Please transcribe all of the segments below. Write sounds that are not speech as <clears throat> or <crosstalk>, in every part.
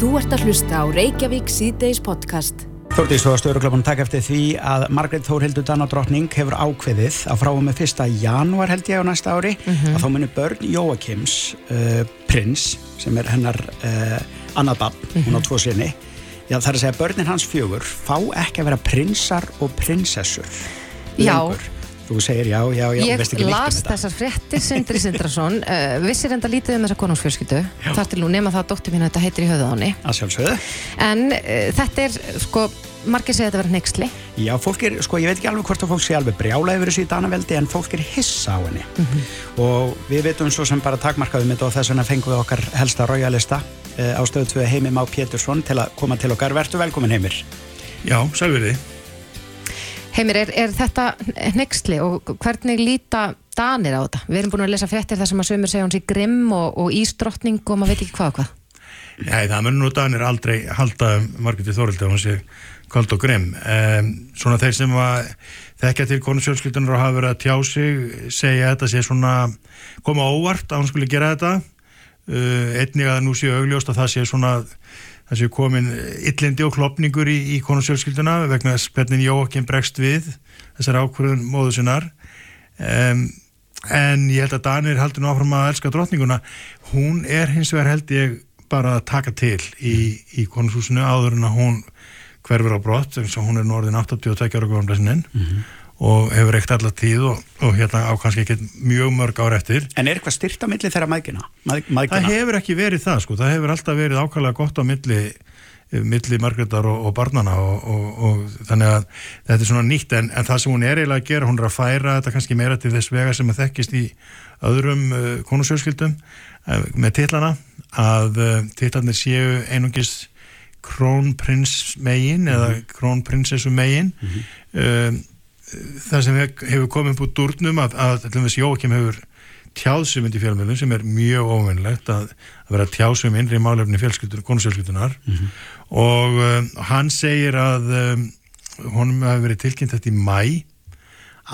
Þú ert að hlusta á Reykjavík síðdeis podcast. Þórtís, þú varst öruglapun takk eftir því að Margreit Þórhildur Danadrottning hefur ákveðið að frá og með fyrsta janúar held ég á næsta ári Mhm. að þá munir börn Jóakims uh, prins sem er hennar uh, annað bann, hún Mhm. á tvo sinni Já, það er að segja að börnin hans fjögur fá ekki að vera prinsar og prinsessur Já. lengur. Þú segir já, já, já, Ég veist ekki neitt um las þetta. þessar fréttir Sindri Sindrason. <laughs> Uh, vissir enda lítið um þessa konungsfjörskyldu þar til nú nema það að dóttir mín þetta heitir í höfuð á henni. Að sjálfsögðu. En uh, þetta er sko margir segja þetta vera neyksli Já, fólk er, sko, ég veit ekki alveg hvort að fólk sé alveg brjála yfir þessu í Danaveldi en fólk er hissa á henni. Og við veitum svo sem bara takmarkaðum þetta og þess vegna fengum við okkar helsta royalista uh, á stöðu 2 Heimi Má Pétursson til að koma til okkar. Vertu velkomin Heimir. Já, sælverði. Heimir, er, er þetta neyksli og hvernig líta danir á þetta? Við erum búin að lesa fréttir þar sem að sömur segja hún sé grimm og, og ísdrottning og maður veit ekki hvað og hvað Nei, það mun nú Danir aldrei halda Margréti Þórildi að hún sé kald og grimm. Um, svona þeir sem að þekkja til konusjölskyldunar og hafa verið að tjá sig segja þetta sé svona koma óvart að hún skulle gera þetta. Uh, einnig að nú sé augljóst að það sé svona það sé komin illindi og klopningur í, í konusjölskylduna vegna þess hvernig Jóakim bregst við þessar ákvörðun móðu sinnar. Um, en ég held að Danir haldur nú áfram að elska drottninguna. Hún er hins vegar held ég bara að taka til í, í konungshúsinu áður en að hún hverfur á brott eins og hún er nú orðin 82 ára góðanblæsinin og hefur eitt allar tíð og, og hérna á kannski ekki mjög mörg ár eftir. En er eitthvað styrt á milli þeirra maðgina? Mað, það hefur ekki verið það sko, það hefur alltaf verið ákvæmlega gott á milli milli Margreðar og, og barnana og, og, og þannig að þetta er svona nýtt. En, en það sem hún er eiginlega að gera, hún er að færa þetta kannski meira til þess vega sem að þekkist í öðrum uh, konusjölskyldum uh, með titlana að uh, titlanir séu einungis krónprins megin eða krónprinsessu megin um, það sem hef- hefur komið úr durnum að, að Jóakim hefur tjáðsumund í fjölmjölum sem er mjög óvinnlegt að, að vera tjáðsum innri málefni fjölskyldur, konusjölskyldunar og um, hann segir að um, honum hefur verið tilkynnt þetta í mæ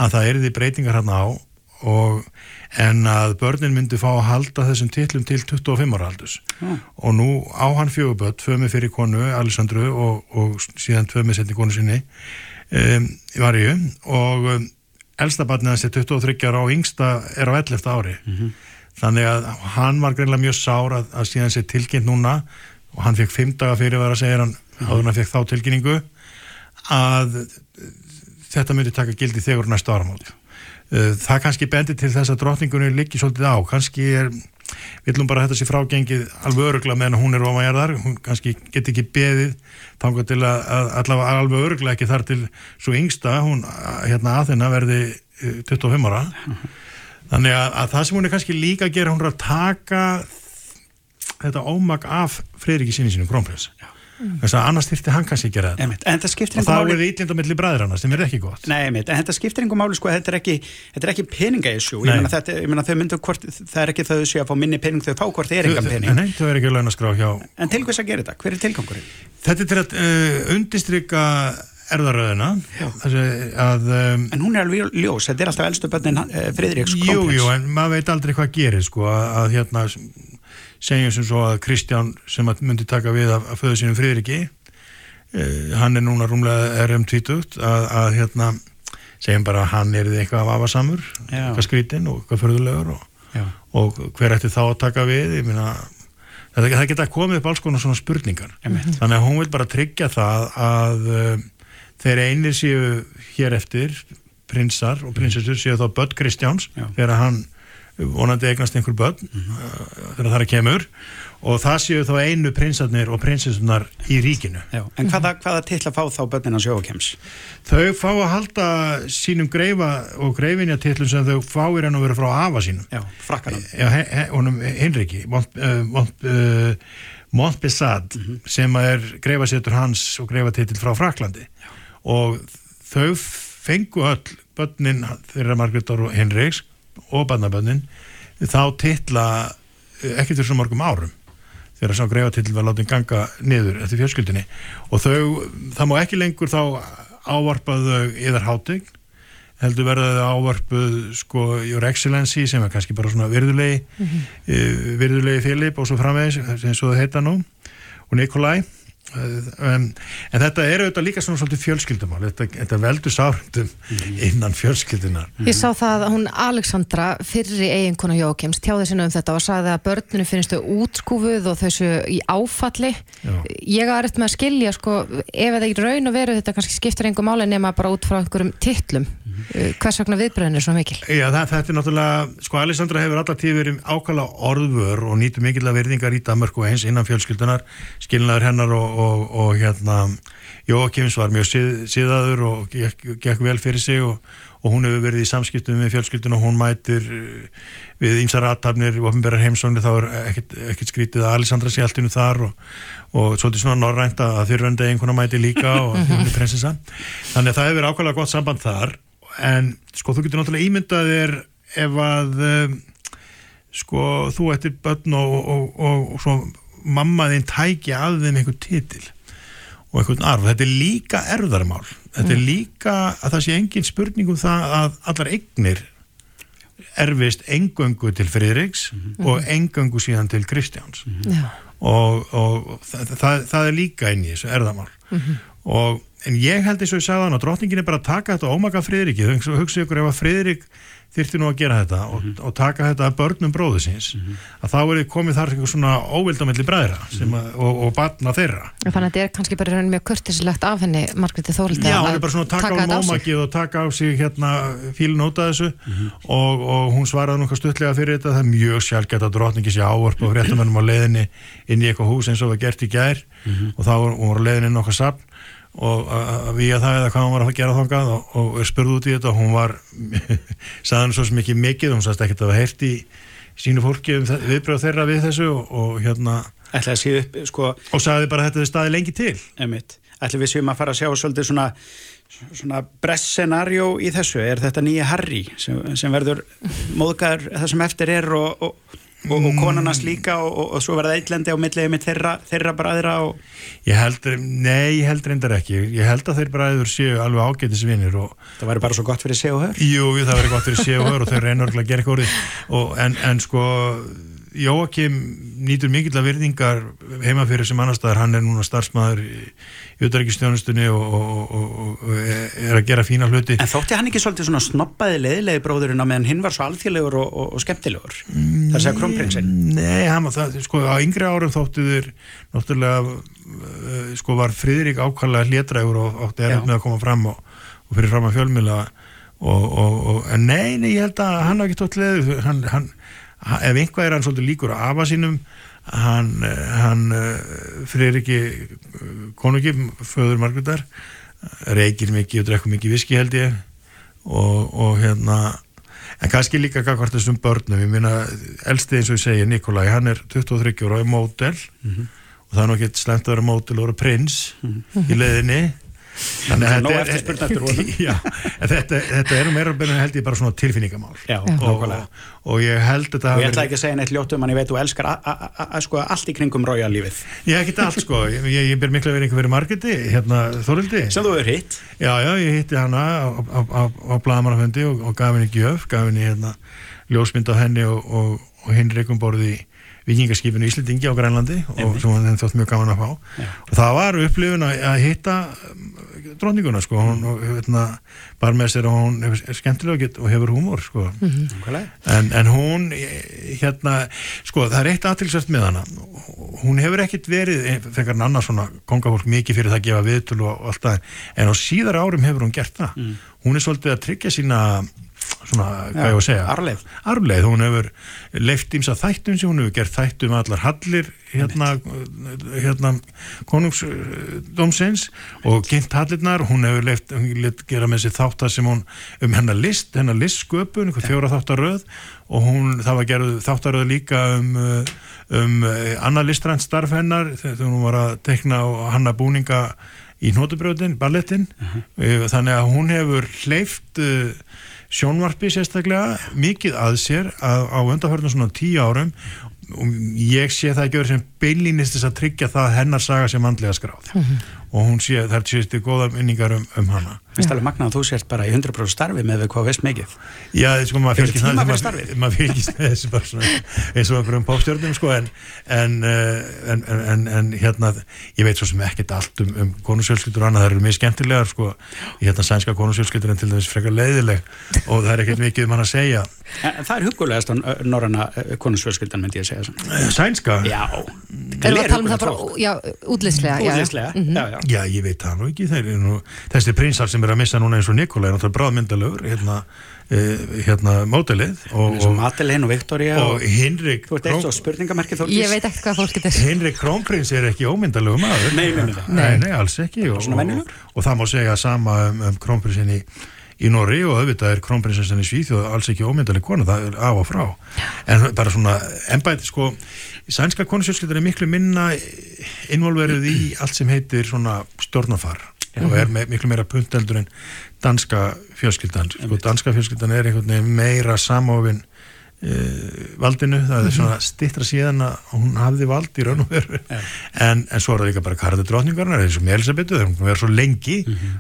að það er því breytingar hann á og en að börnin myndi fá að halda þessum titlum til 25 ára aldus og nú á hann fjöguböld, tvö með fyrir konu Alessandru og, og síðan tvö með setni konu sinni um, í varju og um, elsta barnið hans er 23 ára og yngsta er á 11 ári. Þannig að hann var greinlega mjög sár að, að síðan sér tilkynnt núna og hann fekk 5 daga fyrir að segja hann áður en hann fekk þá tilkynningu að þetta myndi taka gildi þegar næsta áramót. Uh, það kannski bendir til þess að drottningunni liggi svolítið á, kannski er villum bara að þetta sé frágengið alveg örugla meðan hún er ofanjarðar, hún kannski get ekki beðið þangað til að, að allavega alveg örugla ekki þar til svo yngsta, hún hérna að þennan verði uh, 25 ára. Þannig að, að það sem hún er kannski líka að gera, hún er að taka þetta ómak af Freiriki sinni sínum krónprins þess að annars þyrfti hann kannski að gera þetta Einmitt. En þetta skiptir og einhver þá máli er það ítlind á milli bræðrana sem er ekki gott Nei, en þetta skiptir einhver máli sko, þetta er ekki, þetta er ekki peningaissú, Nei. ég meina þau myndu hvort, það er ekki þau sé að fá minni pening, þau fá hvort er engan pening. Nei, þau er ekki launaskrá hjá En til hvers að gera þetta? Hver er tilgangurinn? Þetta er til að uh, undistrykka erðaröðina þessi að um, En hún er alveg ljós, þetta er alltaf elstu bönnin uh, Friðriks jú, jú, en maður veit aldrei hvað gerir sko, að, að hérna segjum sem svo að Kristján sem að myndi taka við af, af föðu sínum Friðriki uh, hann er núna rúmlega RM tvítugt að, að hérna segjum bara að hann er eitthvað af afasamur eitthvað skrítinn og eitthvað förðulegur og, og hver ætti þá að taka við ég meina það, það geta komið upp alls konar svona spurningar Einmitt. þannig að hún vil bara tryggja það að um, þeir einir séu hér eftir prinsar og prinsessur séu þá börn Kristjáns Já. þegar hann vonandi eignast einhver börn uh, þegar það er kemur og það séu þá einu prinsarnir og prinsessunar í ríkinu Já. En hvaða, hvaða titla fá þá bönnin hans Jóakims? þau fá að halda sínum greifa og greifinja titlum sem þau fá í raun og vera frá afa sínum Já, frakkanum. Já, honum Henriki Mont, uh, Mont, uh, Montbessad sem er greifasettur hans og greifatitil frá Fraklandi og þau fengu öll börnin þeirra Margreðar og Henriks og barnabönnin þá titla eh, ekki til svo mörgum árum þegar sá greifatitil var látið ganga niður eftir fjölskyldinni og þau, það má ekki lengur þá ávarpaðu yðar hátegn heldur verða þau ávarpuð sko Your Excellency sem er kannski bara svona virðulegi mm virðulegi Filip og svo framvegis eins og það heita nú og Nikolai Um, en þetta er auðvitað líka svona svolítið fjölskyldumál, þetta, þetta veldur sárundum innan fjölskyldunar Ég sá það að hún Alexandra fyrri eiginkona Jókims tjáði sinna um þetta og sagði að börnunu finnst þau útskúfuð og þessu í áfalli. Já. ég har eftir með að skilja sko, ef það ekki raun og veru þetta kannski skiptir einhver máli nema bara út frá einhverjum tittlum mm. hvers vegna viðbröðin er svo mikil? Já það, þetta er náttúrulega, sko Alexandra hefur alltaf tíð verið ákala orðvör og nýtu mikill að verðingar í Danmark og eins innan fjölskyldunar skilnaður hennar og og, og hérna Jókims var mjög sið, siðaður og gekk, gekk vel fyrir sig og, og hún hefur verið í samskiptum með fjölskyldun og hún mætir eh, við ýmsar aðtapnir og ofnbærar heimsóknir þá er ekkert, ekkert skrítið að Alessandra sé alltinu þar og, og svolítið svona norrænt að þurrandi einhverna mæti líka og <laughs> hún er prinsessa. Þannig að það hefur ákvæmlega gott samband þar en sko þú getur náttúrulega ímyndað þér ef að um, sko þú ættir börn og, og svo mamma þinn tæki að þeim einhvern titil og einhvern arf. Þetta er líka erðarmál. Þetta er mm. líka að það sé engin spurning um það að allar eignir erfist engöngu til Fridriks mm -hmm. og engöngu síðan til Kristjáns mm -hmm. og, og það, það, það er líka inn í þessu erðarmál -hmm. og en ég held eins og ég sagði hann og drotningin er bara að taka þetta ómaka Fridriki, þau hugsa ykkur ef að Fridrik þyrti nú að gera þetta og, mm -hmm. og taka þetta að börnum bróðu síns mm -hmm. að þá er komið þar eitthvað svona óvildamelli bræðra mm -hmm. og, og batna þeirra Þannig að þetta er kannski bara mjög kurtislegt af henni Margreði Þóruldi Já, hún er bara svona að taka, taka á mómakið og taka á sig hérna af þessu mhm. og, og hún svaraði nú stuttlega fyrir þetta það er mjög sjálfgætt að drotningi sé ávörp og fréttamennum á leðinni inn í eitthvað hús eins og það gert í gær mhm. og þá voru leðinni nokkuð sapn og að við að það eða hvað hún var að gera þangað og, og er spurð út í þetta og hún var <laughs> saðan svo mikið mikið hún sagðist ekkert að það heirti sínu fólki um viðbröð þeirra við þessu og, og hérna upp, sko, og sagði bara þetta er staði lengi til. Ætli við séum að fara að sjá svolítið svona, svona bress-scenario í þessu. Er þetta nýja Harry sem, sem verður móðgæður það sem eftir er og, og og, og konarnas líka og, og svo verða eitlendi á milliði með þeirra, þeirra bræðra og... Ég held, nei, ég held reyndar ekki. Ég held að þeir bræður séu alveg ágætisvinir og... Það væri bara svo gott fyrir séu og hör. Jú, það væri gott fyrir séu og hör og þau reynur að gera eitthvað en, en sko Jóakim nýtur mikill að virðingar heimafyrir sem annar staðar, hann er núna starfsmæður í auðvækistjónustunni og, og, og, og er að gera fína hluti. En þótti hann ekki svolítið svona snoppaði leiðilegi bróðurinn á meðan hinn var svo alþjóðlegur og skemmtilegur? Mm, það segja krónprinsinn? Nei, hann var það, sko á yngri árum þóttu þur náttúrulega, uh, sko var Fridrik ákvæmlega hlétrægur og átti erðin með að koma fram og fyrir fram að fjölmila og en nei, nei, ég held að hann hafi ekki tótt leið, hann, hann ef einhvað er hann svolítið líkur á afa sínum hann, hann eh, fyrir ekki eh, konungi, föður Margreðar reykir mikið og drekkur mikið viski held ég og, og hérna en kannski líka hvort þessum börnum ég minna, elsti eins og ég segja Nikolai, hann er 23 ára og er mótel mm -hmm. og það er nokkið slemt að vera mótel og vera prins mm -hmm. í leðinni Þannig að þetta er, <laughs> þetta, þetta er meira held ég bara svona tilfinningamál. Já, og, og, og ég held þetta og ég ætla ekki að segja neitt ljótum en ég veit þú elskar sko, allt í kringum rájalífið ég ekki allt sko, <laughs> ég, ég ber miklu að vera einhver verið margiti, hérna Þorildi sem þú er hitt. Já já, ég hitti hana á, Blagamannaföndi og, og gaf henni gjöf, gaf henni hérna ljósmynd á henni og hinn reikum borði í vikingarskipinu Íslandingi á Grænlandi og sem hann þótt mjög gaman að fá. Og það var upplifun að hitta dróninguna sko. Hún, og, hérna, bara með sér og hún er skemmtilega og hefur húmor sko. Mm -hmm. en, en hún hérna, sko það er eitt aðtilsvært með hana. Hún hefur ekkit verið þegar hann annars svona kongafólk mikið fyrir það að gefa viðtul og, og allt það. En á síðar árum hefur hún gert það. Mm. hún er svolítið að tryggja sína svona, hvað ég var að segja? arleið. arleið, hún hefur leift ímsa þættum sem hún hefur gert þættum allar hallir hérna, hérna konungsdómsins og kynnt hallirnar, hún hefur leift gera með sér þáttar sem hún um hennar list, hennar listsköpun fjóra þáttaröð. Og hún það var gerð þáttaröð líka um um annar listrænt starf hennar þegar hún var að tekna og hanna búninga í nótubröðin, ballettin uh -huh. þannig að hún hefur hleyft sjónvarpi sérstaklega mikið að sér að, á undarhörnum svona tíu árum og ég sé það ekki verið sem beinlýnist þess að tryggja það hennar saga sem andlega skráð mm -hmm. Og hún sé, það er sérstu góða minningar um, um hana. Mér finnst alveg magnað að þú sért bara í 100% starfi með við hvað veist mikið. Já, sko, maður fylgist þessu bara svona eins og einhverjum popstjörnum sko en, en, eh, en, en, en, en hérna ég veit svo sem ekkert allt um, um konusjölskyldur og annað, það eru mjög skemmtilegar sko. Hérna sænska konusjölskyldur en til dæmis frekar leiðileg og það er ekkert mikið um hann að segja. Það er hugulegast á norranna konusfjölskyldan myndi ég að segja. Eh, Sænska? Já. Að um já, útlýslega já, ég veit það nú ekki, þeir eru nú þessi prinsar sem er að missa núna eins og Nikolai er náttúrulega bráðmyndalögur hérna, uh, hérna mótelið og, og og, Madeleine og Victoria og og, Hinrik þú ert eitt svo spurningamerki þóttís. Ég veit ekkert hvað fólk getur Henrik Krónprins er ekki ómyndalögum maður Nei, nei, nei. nei, alls ekki og, og, og það má segja sama um, um Krónprinsin í, í Norri og auðvitað er Krónprinsin í Svíþjóð alls ekki ómyndaleg kona, það er af og frá. En bara svona embæti sko, sænska konusjölskyldur er miklu minna involverið í allt sem heitir svona stjórnafar og er me miklu meira punteldur en danska fjölskyldan. Sko, danska fjölskyldan er einhvern veginn meira samofin uh, valdinu, það er svona stittra síðan að hún hafði vald í raun og veru. En, en svo er það líka bara karði drotningarnar eins og með Elisabetu, það er hún vera svo lengi.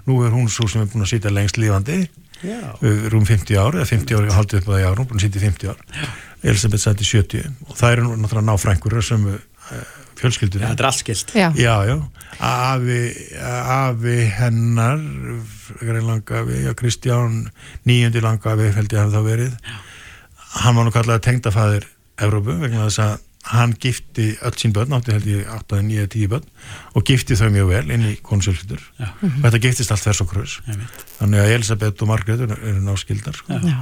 Nú er hún svo sem er búin að sitja lengst lífandi Já. uh, rúm 50 ár eða 50 ár, haldið upp á það í ár, hún er búin að sitja í 50 ár. Elisabeth sætti 70 og það eru nú náttúrulega náfrængur sem uh, fjölskyldunni. Já, þetta er allt skilt. Já, Já, já, afi, afi hennar, já, Kristján, nýjundi langafi, held ég að það verið, hann var nú kallað tengdafæðir Evrópu vegna þess að hann gifti öll sín börn, átti held ég 8, 9, 10 börn og gifti þau mjög vel inn í konusjölskyldur Já. og þetta giftist allt þess og krus. Þannig að Elisabeth og Margrét eru, eru náskildar sko. já.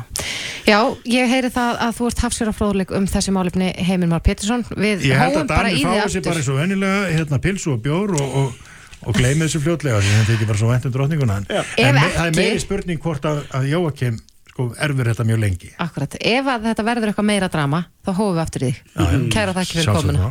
já, ég heyri það að þú ert fróðleik um þessi málefni Heimir Már Pétursson. Við Ég held hóum að bara Danir í því fái sér bara aftur eins og venjulega hérna pilsu og bjór og, og, og gleymi þessu fljótlega því þetta er ekki bara svo vænt um drottninguna. En, en me, það er ekki- meiri spurning hvort að, að Jóakim sko erfur þetta mjög lengi. Akkurat, ef að þetta verður eitthvað meira drama þá hóum við aftur í því Kæra þakki fyrir komuna.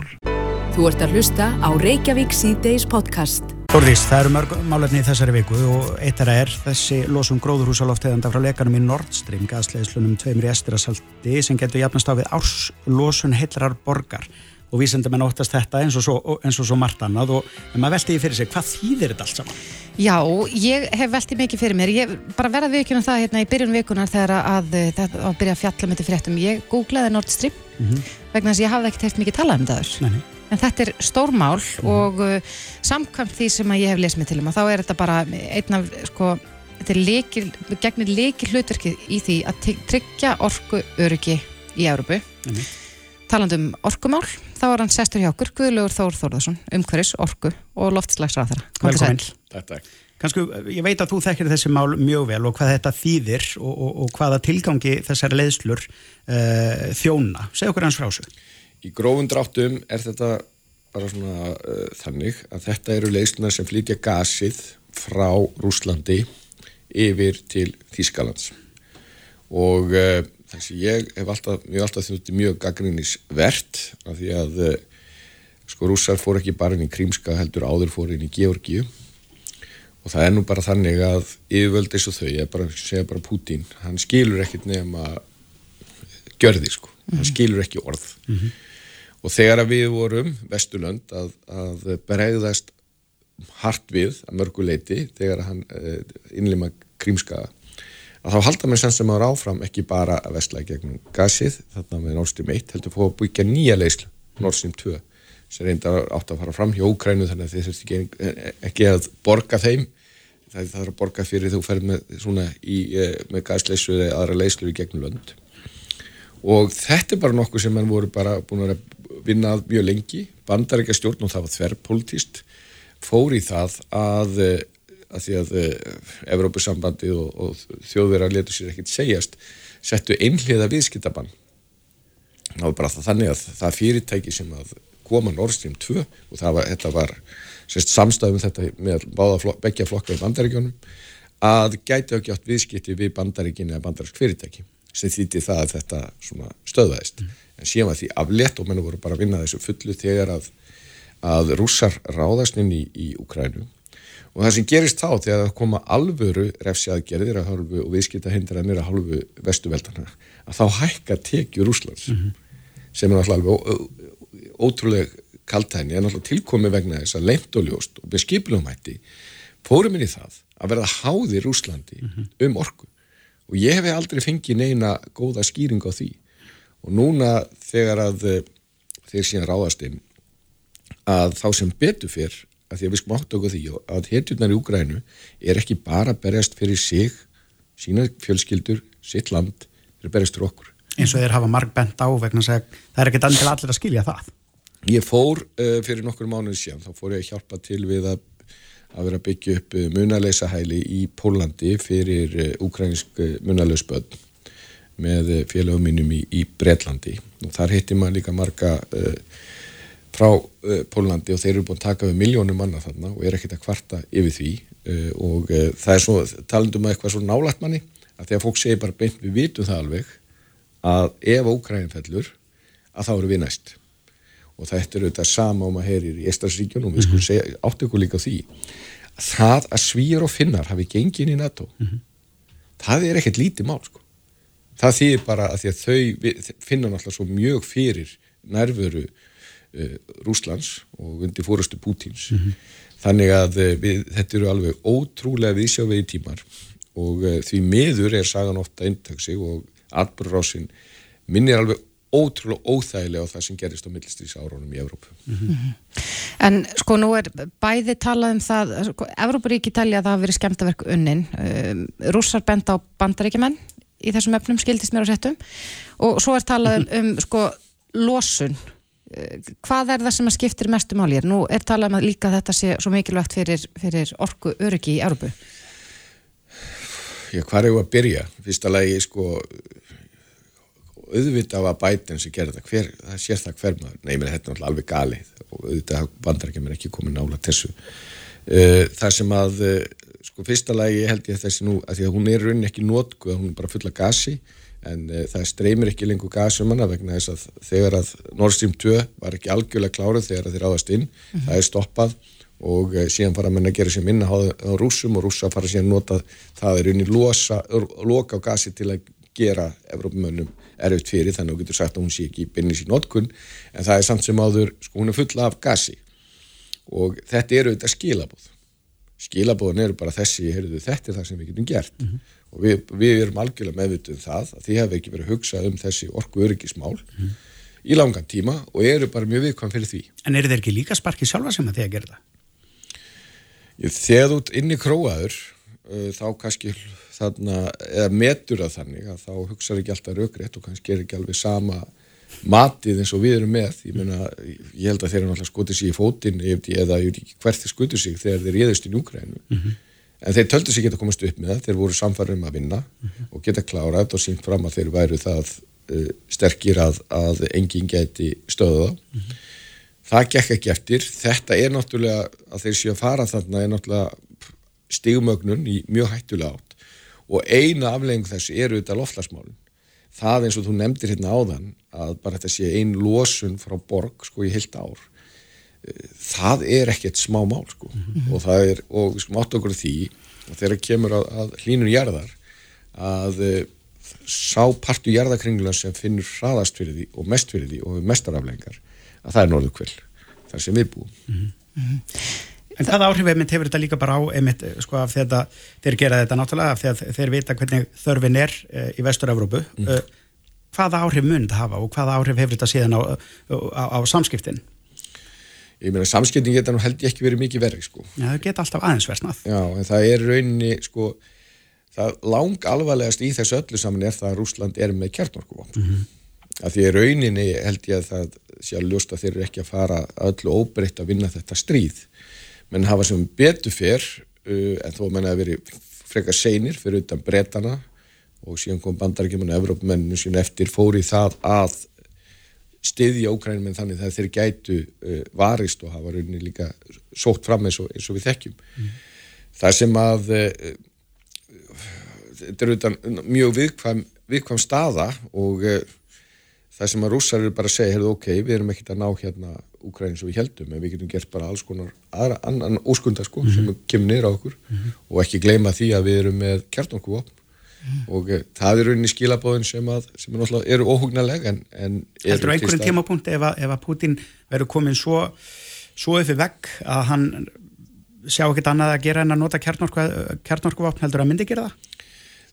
Þú ert að hlusta á Reykjavík síðdeis podcast. Þórðís, það eru mörg málefni í þessari viku og eitt þeirra er þessi losum gróðurhúsalofteganda frá lekanum í Nord Stream gasleðslunum tveimur í estirasalti sem getur jafnast á við árslosun heillar borgar og vísendamenn óttast þetta eins og svo, eins og svo margt annað og maður velti því fyrir sig, hvað þýðir þetta allt saman? Já, ég hef veltið mikið fyrir mér ég bara verða viðkjörnum það hérna í byrjun vikunar þegar að eh, þetta á að byrja að fjalla með þetta fréttum ég googlaði Nord Stream vegna þess að ég hafði ekkert heilt mikið talað um þetta áður. Nei, nei. en þetta er stórmál og uh, samkvæmt því sem ég hef lesið mig til um að þá er þetta bara einn af sko, þetta er leikil, gegnir leikil hlutverki í því að tryggja orku öryggi í Európu Einmitt. talandi um orkumál þá er hann sestur hjá okkur, Guðlaugur Þór Þórðarsson umhverfis, orku og loftslagsráðara Velkomin. Kannski, ég veit að þú þekkir þessi mál mjög vel og hvað þetta þýðir og, og, og hvaða tilgangi þessari leiðslur uh, þjóna. Segð okkur hans frá þessu. Í grófum dráttum er þetta bara svona uh, þannig að þetta eru leyslunar sem flytja gasið frá Rúslandi yfir til Þýskalands og uh, þessi ég hef alltaf, mjög alltaf þjótti mjög gaggrinnisvert af því að uh, sko rússar fór ekki bara inn í Krímska heldur áður fór inn í Georgíu. Og það er nú bara þannig að yfirvöld eins og þau, ég bara, segja bara Pútín hann skilur ekkit nema gjörði sko, hann skilur ekki orð. Og þegar að við vorum Vesturlönd að, að bregðast hart við að mörguleiti þegar að hann uh, innlima krímskaða að þá halda mér sem sem ára áfram ekki bara að vestla í gegnum gasið þarna með Nord Stream 1 heldur fóða að byggja nýja leyslu Nord Stream 2 sem reynda átt að fara fram hjá Úkrænu þannig að þið þurft ekki, ekki að borga þeim. Það þarf að borga fyrir þú ferð með, eh, með gasleysu eða aðra leyslu í gegnum lönd. Og þetta er bara nokkuð sem mann voru bara búin að vinna að mjög lengi. Bandarækja stjórn og það var þverrpolítist fór í það að, að því að Evrópusambandið og, og þjóðverðar letur sér ekkert segjast settu einhliða viðskiptabann. Það var bara það þannig að það fyrirtæki sem að koma Nord Stream 2 og það var, þetta var sérst, samstæðum þetta með báða flok, begja flokkar í bandaríkjónum að gæti ekki átt viðskipti við bandaríkin eða bandarísk fyrirtæki sem þýtti það að þetta stöðvæðist en síðan var því aflétt og menn voru bara að vinna þessu fullu þegar að, að rússar ráðast inn í, í Ukrænu og það sem gerist þá þegar það koma alvöru refsjaðgerðir að hálfu og viðskiptahindranir að hálfu vestuveldana að þá hækka tekjur Rússlands sem er náttúrulega alveg ó- ó- ótrúleg kaltæni er náttúrulega tilkomið vegna þess að leint og ljóst og með skipilumætti fórum inn í það að verða háðir Úslandi mm -hmm. um orku og ég hef aldrei fengið neina góða skýring á því og núna þegar að eh, þeir síðan ráðast inn að þá sem betur fyrr að því að við skum átt okkur því að hetjurnar í Úgrænu er ekki bara berjast fyrir sig, sína fjölskyldur, sitt land, þeir berjast fyrir okkur. Eins og þeir hafa marg bent á vegna að það er ekkert allir að skilja það. Ég fór uh, fyrir nokkur mánuð síðan, þá fór ég að hjálpa til við að, að vera að byggja upp uh, munaleisa hæli í Pólandi fyrir uh, ukrainsk munaleusböld með félagum mínum í, í Breitlandi og þar hittir maður líka marga frá Pólandi og þeir eru búin að taka við miljónum manna þarna og er ekkert að kvarta yfir því og það er svo, talandum að eitthvað svo nálægt manni að því að fólk segir bara beint við vitum það alveg að ef Ókræn fellur að þá eru við næst og þetta er auðvitað sama og maður heyrir í Estarsríkjunum og við skulum mhm. segja, áttu ykkur líka því að það að svíjar og finnar hafi gengið inn í NATO mm -hmm. það er ekkert lítið mál sko. það þýðir bara að að þau finna náttúrulega svo mjög fyrir nærveru Rúslands og undir fórastu Pútins mm -hmm. þannig að uh, við, þetta eru alveg ótrúlega viðsjávegi tímar og uh, því miður er sagan ofta eintaksi og atbúrrásinn minnir alveg ótrúlega óþægilega á það sem gerist á millistýrsa árónum í Evrópu. Mm -hmm. En sko nú er bæði talað um það, sko, Evrópuríki talja að það hafi verið skemmtaverk unnin, um, rússar benda á bandaríkjumenn í þessum öfnum skildist mér á settum og svo er talað um, um sko losun, hvað er það sem að skiptir mestu málir? Nú er talað um að líka þetta sé svo mikilvægt fyrir, fyrir orku öryggi í Evrópu. Já, hvað er það að byrja? Fyrsta lagi sko auðvitað var bætinn sem gerði það hver, það sér það hver maður, nei, menn, þetta er alveg galið og auðvitað bandar ekki mér ekki komið nála þessu uh, það sem að, uh, sko, fyrsta lagi held ég þessi nú, að því að hún er raunin ekki nótku, hún er bara fulla gasi en uh, það streymir ekki lengur gasi um hana vegna þess að þegar að Nord Stream 2 var ekki algjörlega kláruð þegar þeir áðast inn, mm -hmm. það er stoppað og síðan fara að gera sér minna á, á rúsum og rúsa fara síðan nota það er unni losa, loka á gasi til að gera Evrópumönnum erfitt fyrir þannig að þú getur sagt að hún sé ekki í notkun en það er samt sem áður, sko hún er fulla af gasi og þetta eru þetta skilabóð skilabóðin eru bara þessi, heyrðu, þetta er það sem við getum gert mm -hmm. Og við, við erum algjörlega meðvituð um það að því hefur ekki verið að hugsa um þessi orku öryggismál mm í langan tíma og eru bara mjög viðkvæm fyrir því En eru þeir ekki líka sparkið sjálfa sem að því að gera það? Þegar þú ert inn í króaður uh, þá kannski þarna, eða metur það þannig að þá hugsaður ekki alltaf raugrétt og kannski er ekki alveg sama matið eins og við erum með ég, meina, ég held að þeir eru náttúrulega skotið sér í fótinn eða ég veit ekki hvert þeir skutu sig þegar þeir réðust í njúkrænu mm -hmm. En þeir töldu sig geta komast upp með það þeir voru samfarið um að vinna mm -hmm. og geta klárað og sínt fram að þeir væru það uh, sterkir að, að enginn geti stöða mm -hmm. það gekk ekki eftir þetta er náttúrulega að þeir séu að fara þarna er náttúrulega stigmögnun í mjög hættulega átt og eina aflegging þessu eru þetta loftlagsmálun það eins og þú nefndir hérna áðan að bara þetta sé einn losun frá borg sko í heilt ár það er ekkert smá mál sko mm -hmm. og það er, og við sko átt okkur því að þeirra kemur að, að hlínun jarðar að uh, sá partu jarðakringla sem finnur hraðast fyrir því og mest fyrir því og mestaraflengar að það er norðu kvill þar sem við búum mm -hmm. En hvaða áhrif einmitt hefur þetta líka bara á einmitt sko af að þeir gera þetta náttúrulega af því að þeir vita hvernig þörfin er e, í vestur-Európu mm. e, hvaða áhrif mun þetta hafa og hvaða áhrif hefur þetta síðan á, á, á samskiptin? Ég meina samskiptin geta nú held ég ekki verið mikið verið sko. Já það geta alltaf aðeins versnað. Já en það er rauninni sko það lang alvarlegast í þessu öllu saman er það að Rúsland er með kjartnorkuvopn mm -hmm. að því rauninni held ég að það sé að ljósta þeir eru ekki að fara öllu óbreytt að vinna þetta stríð menn hafa sem betur fyrr uh, en þó menn að veri frekar seinir fyrir utan bretana og síðan kom bandarækjumann og Evrópmenninu sín eftir fóri það að stiðja Ókrænum en þannig það þeir gætu uh, varist og hafa rauninni líka sótt fram eins og, eins og við þekkjum mm. það sem að uh, þetta er utan mjög viðkvæm, viðkvæm staða og uh, það sem að rússar eru bara að segja, heyrðu ok, við erum ekkert að ná hérna Úkræn sem við heldum en við getum gert bara alls konar aðra, annan óskunda sko mm -hmm. sem kemur niður á okkur mm -hmm. og ekki gleyma því að við erum með kjartnorkuvopn og uh, það er rauninni skilabóðin sem, að, sem er eru óhugnaleg en, en Heldur á einhverjum tímapunkt ef að, ef að Putin verður komin svo, svo í vegg að hann sjá ekkert annað að gera en að nota kjarnorkuvapn heldur að myndi gera það?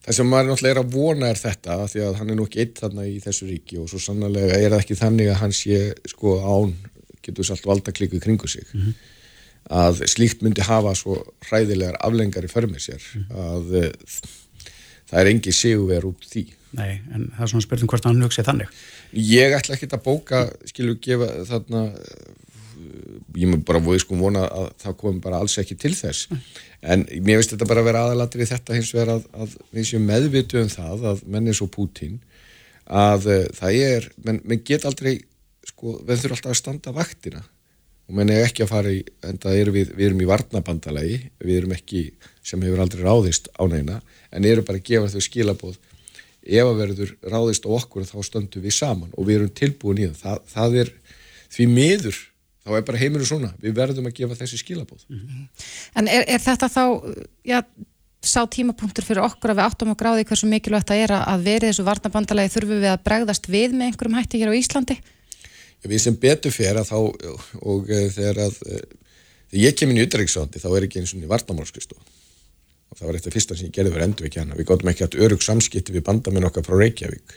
Það sem maður náttúrulega er að vona er þetta því að hann er nú ekki eitt þarna í þessu ríki og svo sannlega er það ekki þannig að hann sé sko án, getur þess allt valda kliku kringu sig mm -hmm. að slíkt myndi hafa svo hræðilegar aflengar í förmið sér mm -hmm. að uh, það er engi sigurver út því. Nei, en það er svona spurning hvort hann hugsi þannig. Ég ætla ekki að bóka, skilju, gefa þarna ég mér bara voði sko vona að það kom bara alls ekki til þess mm. en mér finnst þetta bara að vera aðalatri þetta hins vegar að, að við séum meðvitu um það að menn er svo Putin að uh, það er, menn, menn get aldrei sko, við þurfum alltaf að standa vaktina og menn er ekki að fara í en það er við, við erum í varnabandalagi við erum ekki, sem hefur aldrei ráðist á neina, en eru bara að gefa þau skilabóð ef að verður ráðist á okkur þá stöndum við saman og við erum tilbúin í það, það, það er því miður þá er bara heiminu svona, við verðum að gefa þessi skilabóð. Mm -hmm. En er, er þetta þá, já, sá tímapunktur fyrir okkur að við áttum á gráði hversu mikilvægt það er að verið þessu varnabandalagi þurfum við að bregðast við með einhverjum hætti hér á Íslandi? Við sem betur fyrir að þá og, eh, þegar að eh, þegar ég kemur í ytterriksvandi þá er ekki eins og í varnamálskristof og það var eitt af fyrsta sem ég gerði verið endur ekki hana, við góðum ekki að örug samskipti við bandamenn okkar frá Reykjavík.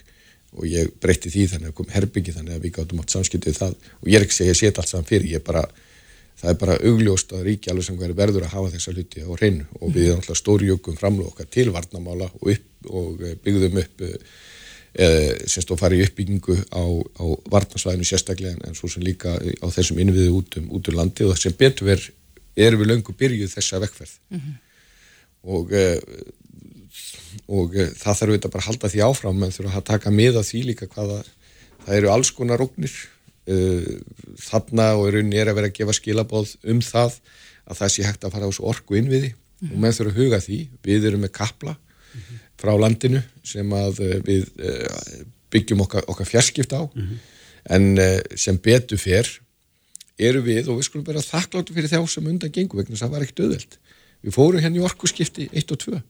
Og ég breytti því þannig að kom herbyggi þannig að við gáttum átt samskiptið það. Og ég er ekki að segja set allt saman fyrir, ég er bara það er bara augljóst að ríki alveg sem verður að hafa þessa hluti á hreinu. Og við erum alltaf stórjökum framlóð okkar til varnamála og, og eh, byggðum upp semst og farið í uppbyggingu á, á varnarsvæðinu sérstaklega en svo sem líka á þessum innviðu út um, út um landi og sem betur verð erum við löngu byrjuð þessa vekkferð mm -hmm. og e, og það þarf bara að halda því áfram en þurfa að taka með að því líka hvaða það eru alls konar eh, þarna og raunin er að vera að gefa skilabóð um það að það sé hægt að fara á orku innviði mm -hmm. og menn þurfa að huga því við erum með kapla. Frá landinu sem að uh, við byggjum okkar, okkar fjarskipt á mm -hmm. en sem betur fyrr eru við og við skulum vera þakkláttu fyrir þá sem undan gengum vegna það var ekkert auðveld við fórum hérna í orku skipti 1 og 2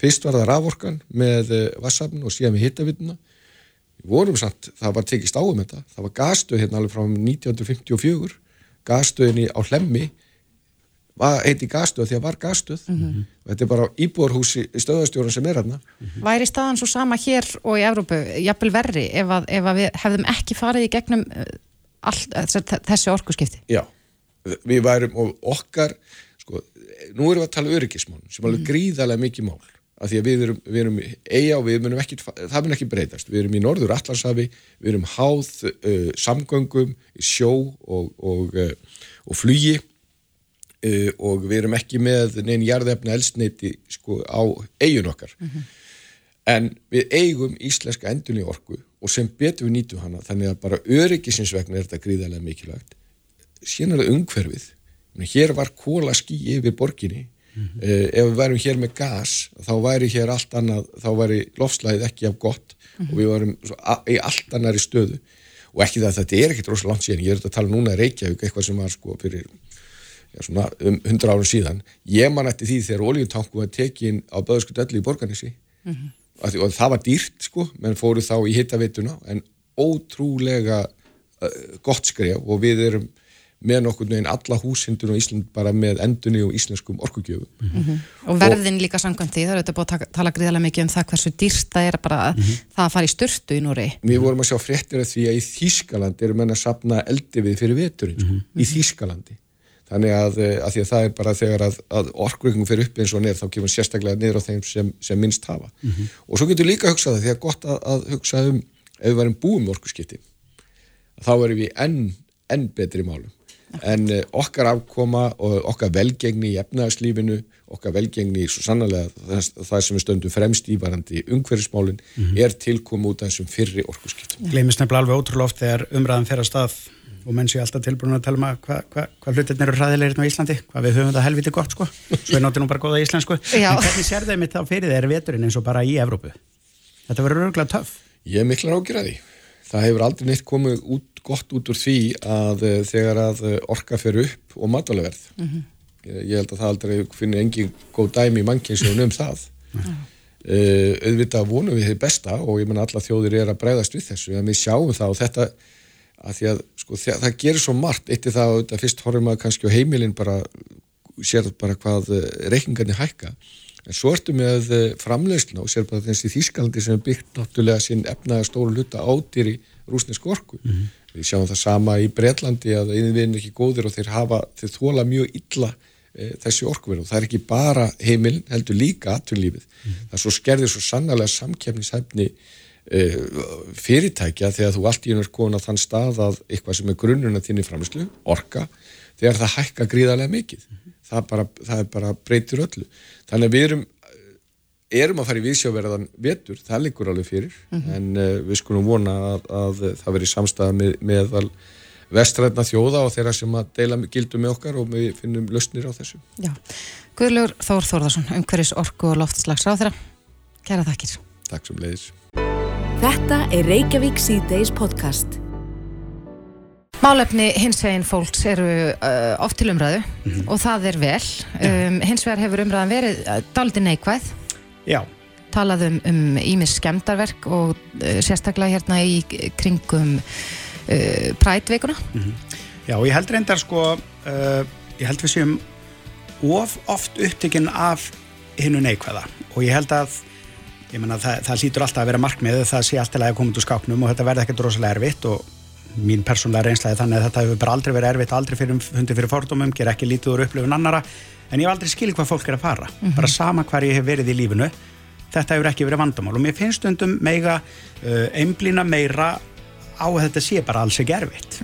Fyrst var það raforkan með eh, vassafn og síðan við hittavituna. Við vorum samt, það var tekist áum þetta. Það var gasstöð hérna alveg frá 1954. Gasstöðinni á hlemmi heiti gasstöð því að var gasstöð. Mm -hmm. Þetta er bara íbúarhúsi stöðastjórun sem er hérna. Mm -hmm. Væri staðan svo sama hér og í Evrópu, jafnvel verri, ef, að, ef að við hefðum ekki farið í gegnum eh, all, þessi orkuskipti? Já, við værum og okkar, sko, nú erum við að tala um öryggismál sem er alveg mhm. gríðarlega mikið mál að því að við erum, við erum eiga og við munum ekki, það mun ekki breytast við erum í norður Allandshafi, við erum háð uh, samgöngum sjó og, og, uh, og flugi uh, og við erum ekki með neina jarðefna elsneiti sko á eigun okkar mm -hmm. en við eigum íslenska endunni orku og sem betur við nýtu hana þannig að bara öryggisins vegna er þetta gríðarlega mikilvægt síðan er það umhverfið hér var kóla skí yfir borginni Mm -hmm. uh, ef við værum hér með gas þá væri hér allt annað þá væri lofslæðið ekki af gott mm -hmm. og við varum í allt annari stöðu og ekki það að þetta er ekkert rosalega langt síðan ég er að tala núna Reykjavík eitthvað sem var sko fyrir já, svona, um 100 árum síðan ég man eftir því þegar oljutanku var tekin á Böðskut öllu í Borganissi mm -hmm. og það var dýrt sko menn fóru þá í hittaveituna en ótrúlega uh, gott skref og við erum með nokkur neginn alla húsindun og Ísland bara með endunni og íslenskum orkugjöfum. Mm -hmm. Og verðin líka samkvæmt því, það er auðvitað búið að tala gríðarlega mikið um það hversu dýrst það er bara mm -hmm. það að fara í störtu í Núri. Við vorum að sjá fréttir af því að í Þýskaland eru menn að sapna eldi við fyrir veturinn, mm -hmm. í Þýskalandi. Þannig að, eh, að, að það er bara þegar að, að orkugjöfum fyrir upp eins og neð þá kemur sérstaklega niður á þeim sem, sem minnst hafa. Mhm. Og svo getur líka að hugsa það því að gott að hugsa um ef við varum búum orkuskipti þá erum við enn, enn betri málum en uh, okkar afkoma og okkar velgengni í efnaðarslífinu, okkar velgengni svo sannlega það, sem við stöndum fremst í varandi umhverfismálinn mm -hmm. er tilkom út af þessum fyrri orkusskiptum. Gleimist nefnilega alveg ótrúlega oft þegar umræðan fer að stað og menn sé alltaf tilbúin að tala um hvað hva, hva hlutirnir eru hraðilegirinn á Íslandi, hvað við höfum það helviti gott sko, svo er náttúrulega bara góða íslensku, en hvernig sér þeim þetta fyrir þeirri veturinn eins og bara í Evrópu? Þetta verður örgulega töf. Ég er miklar ágjörði. Það hefur aldrei neitt komið út gott út úr því að uh, þegar að uh, orka fer upp og matvæleverð mm -hmm. ég, ég held að það aldrei finnir engin góð dæmi í mannkynnsjónu um það mm -hmm. Uh, auðvitað vonum við þið besta og ég menna alla þjóðir er að breyðast við þessu að því að sko, það, það gerir svo margt. Eitt í það að fyrst horfum maður kannski á heimilin bara, sér bara hvað uh, reikningarnir hækka. En svo ertu með uh, framlegsna og sér bara þessi þýskalandi sem er byggt náttúrulega sín efnaða stóru luta ádýr í rúsnesk orku. Mm -hmm. við sjáum það sama í Breitlandi að einvinn er ekki góðir og þeir hafa þeir þóla mjög illa e, þessi orkuverð. Og það er ekki bara heimil heldur líka aðtunlífið mm. það svo skerðir svo sannlega samkefnishæfni e, fyrirtækja þegar þú allt í einhver konar þann stað að eitthvað sem er grunnuna þínni framislu, orka þegar það hækka gríðarlega mikið það, bara, það er bara breytir öllu þannig að við erum erum að fara í viðsjáverðan vetur, það liggur alveg fyrir mm -hmm. en uh, við skulum vona að, að það veri samstæða með, meðal vestræðna þjóða og þeirra sem að deila gildum með okkar og við finnum lausnir á þessu. Já, Guðlur Þór Þórðarsson, umhverjus orku og loftslags á þeirra. Kæra þakkir. Takk sem leiðis. Þetta er Reykjavík C-Days podcast. Málefni hins veginn fólks eru uh, oft til umræðu mm -hmm. og það er vel. Um, hins vegar hefur umræðan verið uh, daldi neikvæð. Já. Talaðum um ímis um skemdarverk og uh, sérstaklega hérna í kringum uh, prætveikuna mm -hmm. Já, ég held reyndar sko uh, ég held við séum of oft upptökinn af hinnu neikvæða og ég held að ég menna það, það lítur alltaf að vera markmið það sé alltaf að koma út úr skápnum og þetta verði ekkert rosalega erfitt og mín persónlega reynslega þannig að þetta hefur bara aldrei verið erfitt aldrei fyrir, hundi fyrir fordómum, ger ekki lítið úr upplifun annara en ég hef aldrei skilið hvað fólk er að fara. Mm -hmm. bara sama hvar ég hef verið í lífinu þetta hefur ekki verið vandamál. Og mér finnst undum meiga uh, einblýna meira á að þetta sé bara alls ekki erfitt.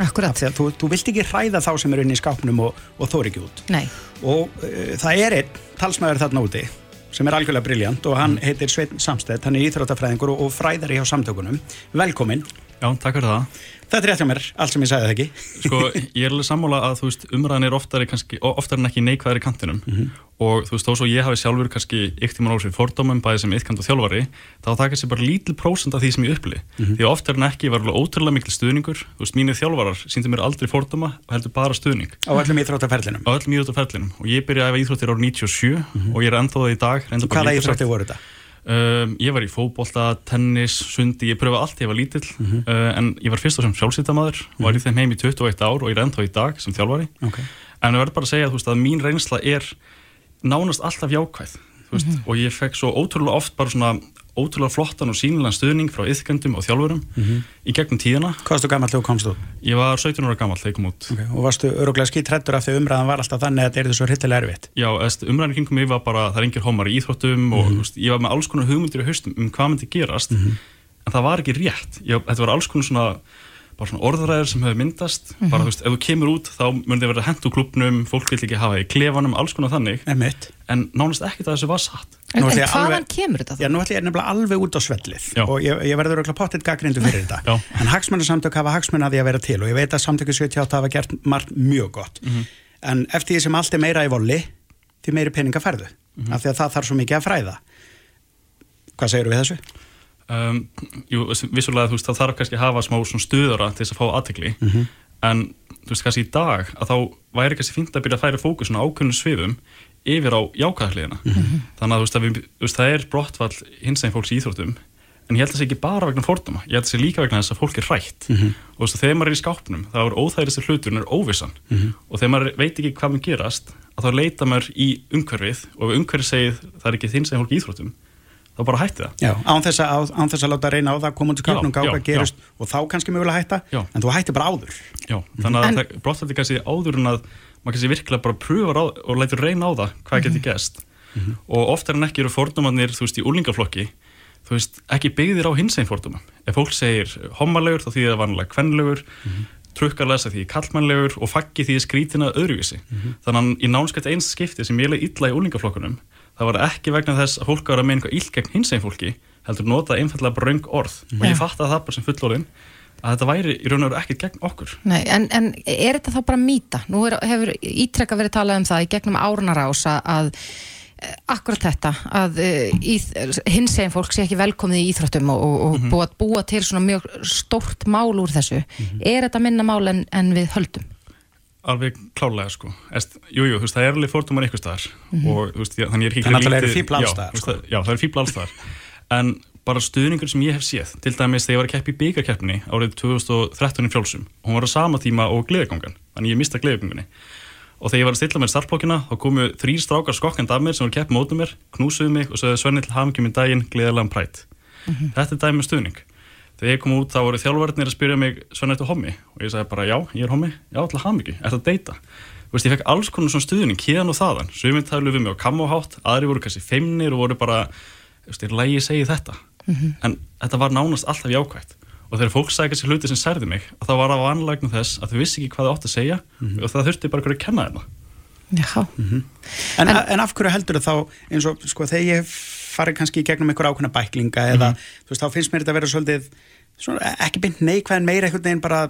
Þú, þú vilt ekki hræða þá sem er inn í skápnum og, og þóri ekki út. Nei. og uh, það er einn talsmaður þarna úti sem er algjörlega briljant og hann heitir Svein Samstedt. Hann er íþróttafræðingur og, og fræðari hjá samtökunum. Velkomin Já, takk fyrir það Þetta er rétt hjá mér, allt sem ég sagði það ekki. Sko, ég er alveg sammála að, þú veist, umræðin er oftar, kannski, oftar en ekki neikvæðir í kantinum mm -hmm. og þú veist, þó svo ég hafi sjálfur kannski ykkt í maður ásvið fordómum, bæðið sem yttkant og þjálfari, þá það kannski bara lítil prósend af því sem ég uppli. Mm -hmm. Því oftar en ekki var alveg ótrúlega mikil stuðningur, þú veist, mínir þjálfarar síndi mér aldrei fordóma og heldur bara stuðning. Á öllum íþróttaferlinum? Á öllum íþróttaferlinum og ég byrjaði að íþróttir árið 97 og ég ennþá það í dag. Hvaða íþróttir voru þetta? Um, ég var í fókbólta, tennis, sundi, ég pröfa allt, ég var lítill mm -hmm. uh, en ég var fyrst og sem sjálfsýttamæður mm -hmm. var í þeim heim í 21 ár og ég er ennþá í dag sem þjálfari okay. en ég verður bara að segja veist, að mín reynsla er nánast alltaf jákvæð mm -hmm. og ég fekk svo ótrúlega oft bara svona ótrúlega flottan og sínilegan stuðning frá yðkendum og þjálfurum mm -hmm. í gegnum tíðina. Hvað varstu gammal þegar þú komst þú? Ég var 17 ára gammal þegar ég kom út. Okay. Og varstu öruglega skítrættur af því umræðan var alltaf þannig að þetta er þessu hryllilega erfitt? Já, umræðan kringum mig var bara, það er engir homar í íþróttum mm -hmm. og veist, ég var með alls konar hugmyndir í haustum um hvað myndi gerast, mm -hmm. en það var ekki rétt. Ég, þetta var alls konar svona bara svona orðræðir sem hefur myndast mm -hmm. bara þú veist, ef þú kemur út þá mörður þið verið að hendu klubnum, fólk vil ekki hafa í klefanum alls konar þannig, Emitt. en nánast ekkert að þessu var satt En, en hvaðan alveg, kemur þetta þá? Já, nú ætlum ég nefnilega alveg út á svellið Já. og ég, ég verður okkur pottitt gaggrindu fyrir <laughs> þetta Já. en hagsmannarsamtök hafa hagsmann að því að vera til og ég veit að samtöku 78 hafa gert margt mjög gott mm -hmm. en eftir því sem allt er meira í volli því meiri peninga færðu mm -hmm. af því að það þarf svo mikið að fræða Hvað segir við þessu? Um, jú, vissulega þú veist, það þarf kannski að hafa smá stuðara til þess að fá aðtegli mm -hmm. en þú veist, kannski í dag að þá væri kannski fint að byrja að færa fókusun á ákveðnum sviðum yfir á jákvæðarliðina mm -hmm. þannig að þú veist, að við, þú veist, það er brottfall hins eginn fólks í íþróttum en ég held að það sé ekki bara vegna fordama, ég held að það sé líka vegna þess að fólk er hrætt mm -hmm. og þú veist, þegar maður er í skápnum þá er óþægiristir hluturinn er óvissan mhm. og þegar maður veit ekki hvað maður gerast að þá leita maður í umhverfið og ef umhverfið segið það er ekki þins eginn fólk í íþróttum þá bara hætti það. Já, án þess að, án þess að láta reyna á það, koma til kapnum, gá hvað gerist já. og þá kannski mögulega hætta, já. en þú hætti bara áður. Já, þannig að það brottfældi kannski áður en að maður kannski virkilega bara pröfur á og lætur reyna á það hvað mm -hmm. getur gæst mm -hmm. og oftar en ekki eru fordumannir, þú veist, í úlingaflokki þú veist, ekki byggðir á hins einn fordumum. Ef fólk segir homalegur þá þýðir það vanlega kvenlegur mm -hmm trukkarlesa því kallmannlegur og faggi því skrítina öðruvísi. Mm -hmm. Þannig að í nánskvæmt eins skipti sem ég leði illa í úlingaflokkunum það var ekki vegna þess að fólk var að meina eitthvað íll gegn hins einn fólki, heldur nota einfallega bara raung orð og ég fatt að það bara sem fullorinn að þetta væri í raun og veru ekkert gegn okkur. Nei, en, en er þetta þá bara mýta? Nú er, hefur ítrekka verið talað um það í gegnum árnarása að eh, akkurat þetta að uh, hins eginn fólk sé ekki velkomið í íþróttum og, og mm -hmm. búa, búa til svona mjög stort mál úr þessu. Mm -hmm. Er þetta minna mál en, en við höldum? Alveg klálega sko Jújú, jú, það er alveg fórtumar ykkur staðar mm -hmm. og veist, þannig ég er ekki Þannig að það eru fíbla allstaðar sko. Já, það eru fíbla allstaðar <laughs> en bara stuðningur sem ég hef séð til dæmis þegar ég var að keppi í byggarkeppni árið 2013 í fjálsum og hún var á sama tíma og gleðigangan, þannig ég mista gleðigangunni og þegar ég var að stilla mér startblokkina þá komu þrý strákar skokkand af mér sem voru kepp mótið mér, knúsuðu mig og sagði Svenni til hafingum í daginn, gleðilegan prætt mm -hmm. þetta er dæmi með stuðning þegar ég kom út þá voru þjálfverðinir að spyrja mig Svenni, þetta er homi og ég sagði bara já, ég er homi, já, alltaf hamingi, er þetta deyta? Veist, ég fekk alls konar svona stuðning hérna og þaðan. Sviminn tælu við mig á kamóhátt aðri voru kannski feimnir og voru bara veist, ég lægi segi þetta. Mm -hmm. en þetta var nánast alltaf jákvægt og þegar fólk sagði kannski hluti sem særði mig þá var það á anlægnu þess að þau vissi ekki hvað þau átt að segja mm -hmm. og það þurfti bara að kenna þeim Já. Mm -hmm. en, en, en af hverju heldur þá eins og sko þegar ég farið kannski í gegnum einhver ákveðna bæklinga eða mhm. þú veist þá finnst mér þetta að vera svolítið svona, ekki beint neikvæðin meira einhvern veginn bara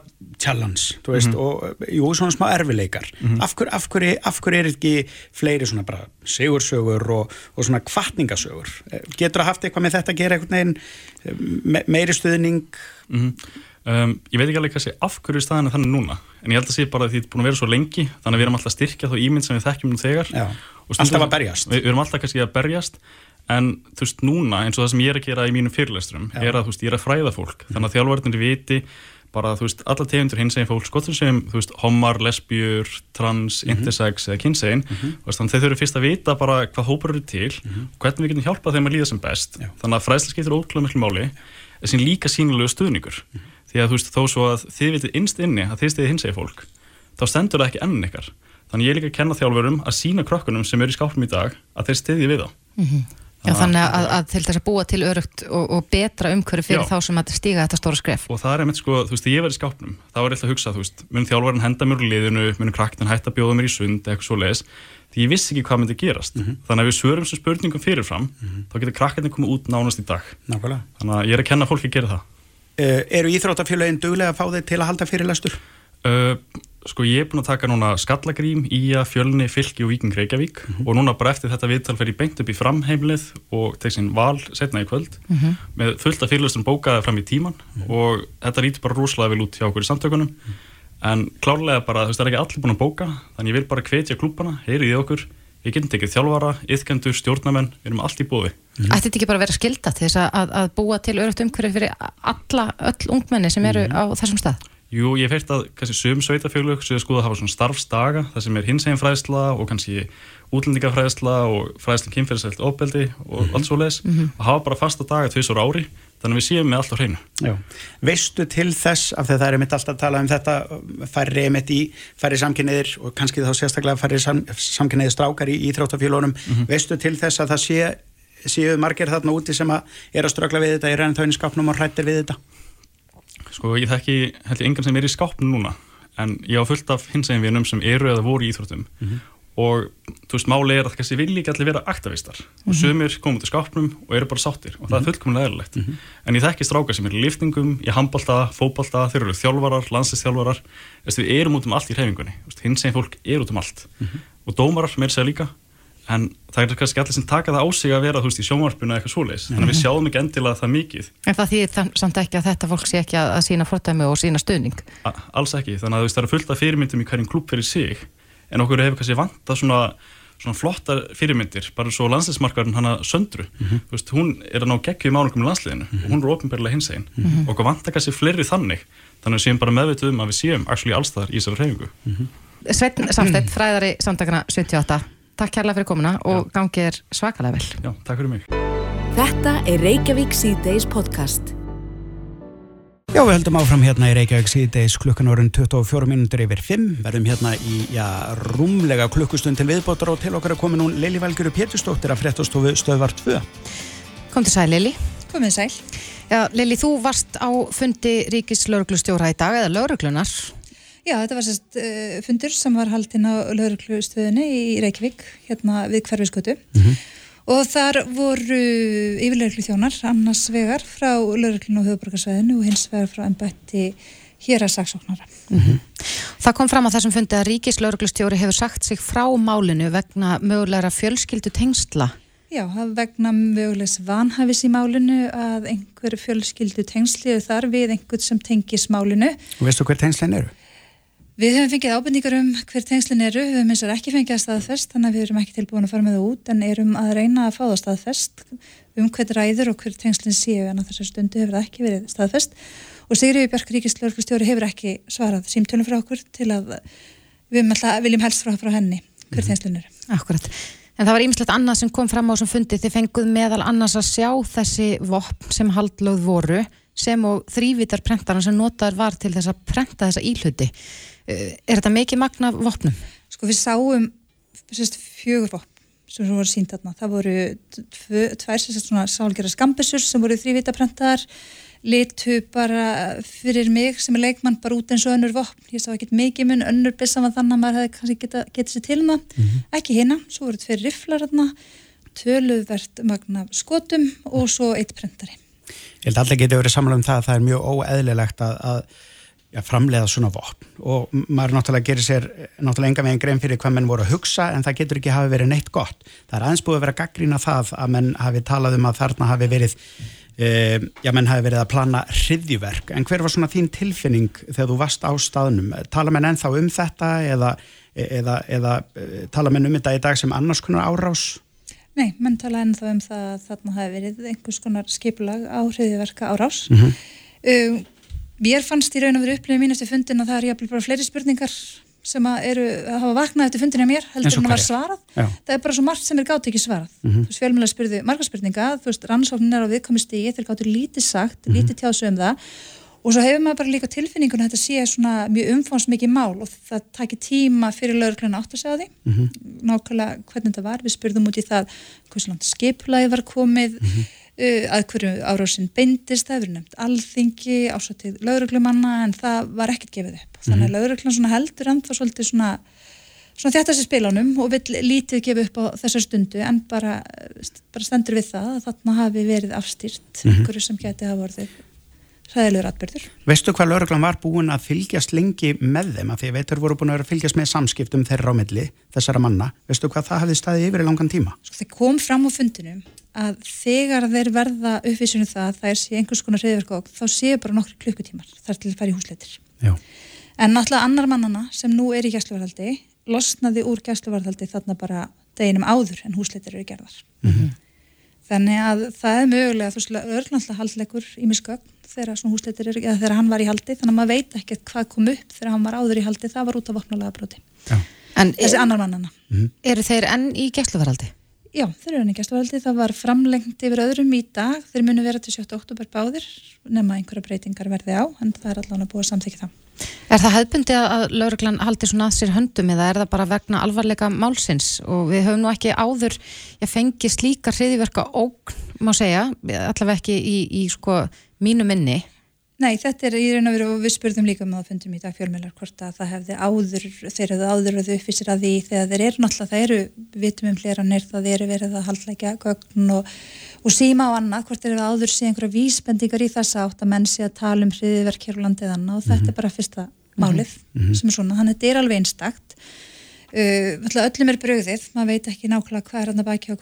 challenge, veist, mm -hmm. og jú, svona smá erfileikar. Mm -hmm. af, hver, hverju, af hverju er ekki fleiri svona bara segursögur og, og svona kvartningasögur? Getur það haft eitthvað með þetta að gera einhvern veginn me meiri stuðning? Mm -hmm. um, ég veit ekki alveg hvað sé af hverju staðinu þannig núna, en ég held að sé bara að því þetta er búin að vera svo lengi, þannig að við erum alltaf styrkja þá ímynd sem við þekkjum nú þegar. Alltaf að berjast. Við, við erum alltaf kannski að berjast en þú veist núna eins og það sem ég er að gera í mínum fyrirlesturum er að þú veist ég er að fræða fólk þannig að þjálfverðinni viti bara þú veist alla tegundur hins eginn fólk skotum sem þú veist homar, lesbjur, trans, mm -hmm. intersex eða kynsegin mm -hmm. þannig að þeir þurfu fyrst að vita bara hvað hópar eru til mm -hmm. og hvernig við getum hjálpað þeim að líða sem best Já. þannig að fræðslega skiptir ótrúlega miklu máli en sín líka sínilegu stuðningur mhm. því að þú veist þó svo að þið vitið innst inni að þið stiði hins eginn fólk þá stendur það ekki enn ykkar þannig ég líka að kenna þjálfurum að sína krökkunum sem eru í skápnum í dag að þeir stiði við þá mhm. Já, þannig að, að til þess að búa til örugt og, og betra umhverju fyrir Já. þá sem að stiga þetta stóra skref. Og það er einmitt sko, þú veist, ég var í skápnum, þá var ég alltaf að hugsa, þú veist, mun þjálfvarinn henda mér úr liðinu, mun kraktin hætta að bjóða mér í sund, eitthvað svo leiðis, því ég vissi ekki hvað myndi gerast. Mm -hmm. Þannig að við svörum sem spurningum fyrirfram, mm -hmm. þá getur kraktin komið út nánast í dag. Nákvæmlega. Þannig að ég er að kenna fólki að gera það. Uh, eru íþróttafélagin duglega að fá þig til að halda fyrirlestur? Uh, sko ég er búin að taka núna Skallagrím, Ía, Fjölni, Fylki og Víking Reykjavík mm -hmm. og núna bara eftir þetta viðtal fer ég beint upp í framheimlið og tek sín val setna í kvöld mm -hmm. með fullt af fyrirlustum bókaði fram í tíman mm -hmm. og þetta ríti bara rúslega vel út hjá okkur í samtökunum mhm. en klárlega bara, þú veist, það er ekki allir búin að bóka þannig ég vil bara hvetja klúpana, heyrið í okkur við getum tekið þjálfara, yðkendur, stjórnamenn við erum allt í búi mhm. Ætti þetta ekki bara að vera skilda til þess að, að búa til örugt umhverju fyrir alla, öll ungmenni sem eru mhm. á þessum stað? Jú, ég feirt að kannski sögum sveitafjölu séu að skoða að hafa svona starfsdaga það sem er hinsegin fræðsla og kannski útlendingafræðsla og fræðsla kynferðisælt ofbeldi og mm -hmm. allt svo leiðis mm -hmm. og hafa bara fasta daga tviðsóra ári þannig að við séum með allt á hreinu Já. Veistu til þess, af því það er mitt alltaf að tala um þetta, færri mitt í færri samkynniðir og kannski þá sérstaklega færri sam, samkynniðir strákar í Íþróttafjölunum, mm -hmm. veistu til þess að það sé, séu margir þarna úti sem að er að strögla við þetta, er enn þauðinskapnum og hrættir við þetta Sko ég þekki held ég engan sem er í skápnum núna en ég á fullt af hins eginn vinum sem eru eða voru í Íþróttum mm -hmm. og þú veist máli er að kannski vilja ekki allir vera aktivistar mm -hmm. og mhm. sömur komið til skápnum og eru bara sáttir og það er mhm. fullkomlega eðlilegt -hmm. en ég þekki strákar sem er í liftingum, í handbalta, fókbalta, þeir eru þjálfarar, landslistjálfarar við erum út um allt í hreifingunni hins eginn fólk er út um allt mhm. og dómarar með þess að líka en það er kannski allir sem taka það á sig að vera þú veist í sjónvarpinu eða eitthvað svoleiðis. Þannig að við sjáum ekki endilega það mikið. En það þýðir samt ekki að þetta fólk sé ekki að, að sína fórtæmi og sína stöðning A Alls ekki, þannig að veist það eru fullt af fyrirmyndum í hverjum klúb fyrir sig en okkur hefur kannski vanta svona, svona flottar fyrirmyndir, bara svo landsleismarkarinn hana Söndru, mm -hmm. veist hún er að ná geggju í málungum í landsliðinu mm -hmm. og hún er ofinbarlega hins einn mm -hmm. og okkur vanta kannski fleiri þannig. Þannig að um að mhm. Sveitn Samstedt, fræðari samtakana 78 Takk kærlega fyrir komuna og gangið er svakalega vel. Já, takk fyrir mig. Þetta er Reykjavík C-Days podcast. Já, við höldum áfram hérna í Reykjavík C-Days klukkan orðin 24 minútur yfir 5. Verðum hérna í, já, rúmlega klukkustund til viðbótar og til okkar að koma nú Lili Valgjöru Péturstóttir að fréttastofu stöðvar 2. Kom til sæl, Lili. Komið sæl. Já, Lili, þú varst á fundi Ríkis lauruglustjóra í dag, eða lauruglunar. Já, þetta var sérst uh, fundur sem var haldinn á lauruglustöðinni í Reykjavík, hérna við hverfiskötu mm -hmm. og þar voru yfirlauruglu þjónar, annars vegar frá lauruglun og höfuborgarsvæðinu og hins vegar frá ennbætti hér að saksóknara. Mm -hmm. Það kom fram á þessum fundi að Ríkis lauruglustjóri hefur sagt sig frá málinu vegna mögulegra fjölskyldu tengsla. Já, vegna mögulegs vanhafis í málinu að einhver fjölskyldu tengsliðu þar við einhvern sem tengis málinu. Og veistu hver tengslinn eru? Við höfum fengið ábendingar um hver tengslinn eru, við höfum eins og ekki fengið að staðfest, þannig að við erum ekki tilbúin að fara með það út, en erum að reyna að fá það staðfest um hver ræður og hver tengslinn séu, en á þessar stundu hefur það ekki verið staðfest. Og Sigriði Björk Ríkislörgustjóri hefur ekki svarað símtölum frá okkur til að við viljum helst frá, frá henni hver mhm. tengslinn eru. Akkurat. En það var ýmislegt annað sem kom fram á þessum fundi, þið fenguð meðal annars að sjá þessi vopn sem haldlögð voru sem og þrývítar prentaran sem notaður var til þess að prenta þessa íhluti. Eh, er þetta mikið magna vopnum? Sko við sáum sérst, fjögur vopn sem voru sínt þarna. Það voru tvær svona sálgjara skambisur sem voru þrývítar prentaðar litu bara fyrir mig sem er leikmann bara út eins og önnur vopn. Ég sá ekki mikið mun önnur bissa var þannig að maður hefði kannski getað geta sér til maður. Um mm -hmm. Ekki hérna, svo voru tveir riflar þarna, töluðvert magna skotum og svo eitt prentari. Ég held að allir geti verið samlega um það að það er mjög óeðlilegt að, að ja, framleiða svona vopn og maður náttúrulega gerir sér náttúrulega enga veginn grein fyrir hvað menn voru að hugsa en það getur ekki hafi verið neitt gott. Það er aðeins búið að vera gaggrína það að menn hafi talað um að þarna hafi verið Uh, já, menn hafi verið að plana hriðjuverk, en hver var svona þín tilfinning þegar þú varst á staðnum? Tala menn ennþá um þetta eða, eða, eða eh, tala menn um þetta í dag sem annars konar árás? Nei, menn tala ennþá um það að þarna hafi verið einhvers konar skipulag á hriðjuverka árás. Mm -hmm. uh, mér fannst í raun og verið upplifið mín eftir fundin að það er jáfnvel bara fleiri spurningar sem að eru að hafa vaknað eftir fundinu að mér heldur en að var svarað Já. það er bara svo margt sem er gátt ekki svarað mm -hmm. þú veist, fjölmjöla spurði marga spurninga þú veist, rannsóknin er á viðkomist í þeir gáttur lítið sagt, mm -hmm. lítið tjásu um það og svo hefur maður bara líka tilfinningun að þetta sé svona mjög umfánsmikið mál og það takir tíma fyrir lauruglæna átt að segja því mm -hmm. nákvæmlega hvernig þetta var, við spurðum út í það hversu langt skiplæði var komið mhm. Að hverju árásin beindist, það hefur nefnt alþingi, ásatið lauruglumanna en það var ekkert gefið upp. Þannig að mhm. lauruglan heldur ennþá svolítið svona, svona þetta sem spilánum og vil lítið gefa upp á þessar stundu en bara, bara stendur við það að þarna hafi verið afstýrt mm -hmm. hverju sem geti hafa vorðið ræðilegur atbyrður. Veistu hvað lauruglan var búin að fylgjast lengi með þeim að því veitur voru búin að fylgjast með samskiptum þeirra á milli, þessara manna. Veistu hvað það hefði staðið yfir í langan tíma? Svo þeir kom fram á fundinum að þegar þeir verða uppvísunum það að það er sé einhvers konar reyðverkók þá séu bara nokkru klukkutímar þar til það fær í húsleitir. Já. En náttúrulega annar mannana sem nú er í gæsluvarhaldi losnaði úr gæsluvarhaldi þarna bara deginum áður en húsleitir eru gerðar. Mm -hmm. Þannig að það er mögulega, þú veist, örnallega haldleikur í miskögn þegar svona húsleitir eru, eða þegar hann var í haldi, þannig að maður veit ekkert hvað kom upp þegar hann var áður í haldi, það var út af vopnulega broti. En þessi er, annar mannana. Mm. Eru þeir enn í gæsluvaraldi? Já, þeir eru enn í gæsluvaraldi, það var framlengt yfir öðrum í dag, þeir munu vera til 7. oktober báðir, nema einhverja breytingar verði á, en það er búið að samþykja það. Er það hefðbundi að lauruglan haldi svona að sér höndum eða er það bara vegna alvarleika málsins og við höfum nú ekki áður ég fengi slíka hriðiverka ógn, má segja, allavega ekki í, í sko mínu minni Nei, þetta er í raun og veru og við spurðum líka um að fundum í dag fjölmjölar hvort að það hefði áður, þeir hefði áður að þau uppvísir að því þegar þeir eru náttúrulega, það eru, við vitum um fleranir, það eru verið að haldleika gögn og, og síma á annað, hvort þeir hefði áður sé einhverja vísbendingar í þessa átt að menn sé að tala um hriðiverk hér á landið annað og þetta mm -hmm. er bara fyrsta málið mm -hmm. sem er svona, þannig að þetta er alveg einstakt. Uh, öllum er bröðið, maður veit ekki nákvæmlega hvað er hann að bækja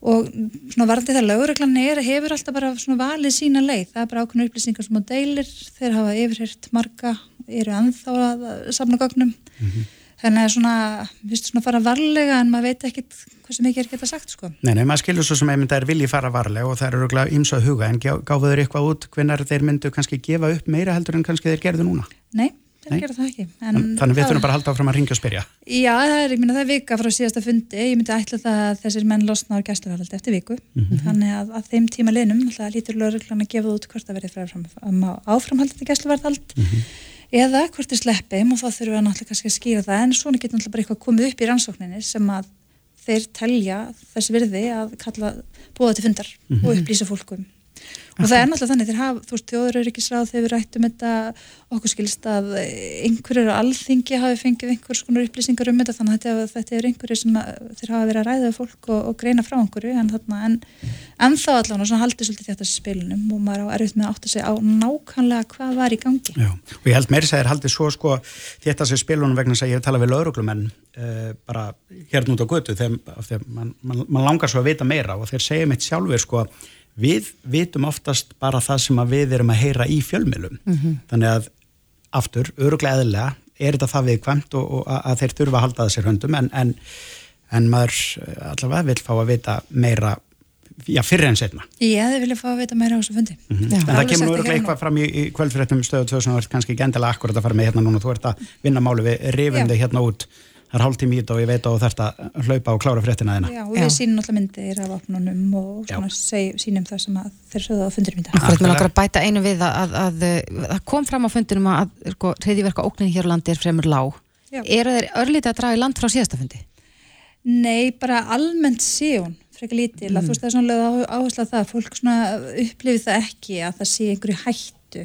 og það svona varandi það lögurreglan er hefur alltaf bara svona valið sína leið það er bara ákveðinu upplýsingar sem á deilir þeir hafa yfirhirt marga eru anþá að samna gögnum mm -hmm. þannig að svona, við veistum svona fara varlega en maður veit ekkit hvað sem ekki er geta sagt sko. Nei, nei, maður skilur svo sem einmitt að er vilji fara varlega og það eru röglega ímsa að huga en gáðu þeir eitthvað út hvernar þeir myndu kannski gefa upp meira heldur en kannski þeir gerðu núna? Nei þeir gera það ekki. En Þannig við þurfum bara að halda áfram að ringja og spyrja. Já, það er, ég minna, það er vika frá síðasta fundi, ég myndi ætla það að þessir menn losna á gæsluvaraldi eftir viku, mm -hmm. þannig að, að þeim tíma linum, alltaf lítur lögurglan að gefa út hvort það verið áframhaldandi gæsluvarald mm -hmm. eða hvort þið sleppum og þá þurfum við náttúrulega kannski að skýra það, en svona getur náttúrulega bara eitthvað komið upp í rannsókninni sem að þeir telja þess virði að kalla búða til fundar mm -hmm. og upplýsa fólkum og það er náttúrulega þannig, þeir hafa, þú veist, þjóðurauðrikisráð þeir eru rætt um þetta, okkur skilst að einhverjur á alþingi hafi fengið einhvers konar upplýsingar um þetta þannig að þetta, er einhverjur sem að, þeir hafa verið að ræða fólk og, og greina frá einhverju en, þarna, en, en þá allavega haldið svolítið þetta spilunum og maður á erfitt með að átta sig á nákvæmlega hvað var í gangi. Já, og ég held meiri segir haldið svo sko þetta sem spilunum vegna að ég tala við lauruglumenn uh, bara hérna út á götu þegar, þegar man, man, man langar svo að vita meira og þeir segja mitt sjálfur sko við vitum oftast bara það sem við erum að heyra í fjölmilum þannig að aftur, öruglega eðlega er þetta það viðkvæmt og, og að, þeir þurfa að halda það sér höndum en, en, en maður eh, allavega vil fá að vita meira já, fyrir en setna Ég hefði viljað fá að vita meira á þessu fundi. Já. en það kemur sagt öruglega eitthvað fram í, í kvöldfyrirtum stöðu 2 sem þú ert kannski ekki endilega akkurat að fara með hérna núna þú ert að vinna máli við rifum Já. þig hérna út það er hálftími í þetta og ég veit þarft að hlaupa og klára fréttina þina Já, og við sýnum alltaf myndir af opnunum og svona seg, sýnum það sem að þeir sögðu á fundurum í dag. Akkurat með langar að bæta einu við að, að, að, að það kom fram á fundinum að, að sko, reyðiverka óknin hér á landi er fremur lág. Já. Eru þeir örlítið að draga í land frá síðasta fundi? Nei, bara almennt hún frekar lítil, að þú veist það er svona áherslu að það, fólk svona upplifið það ekki að það sé einhverju hættu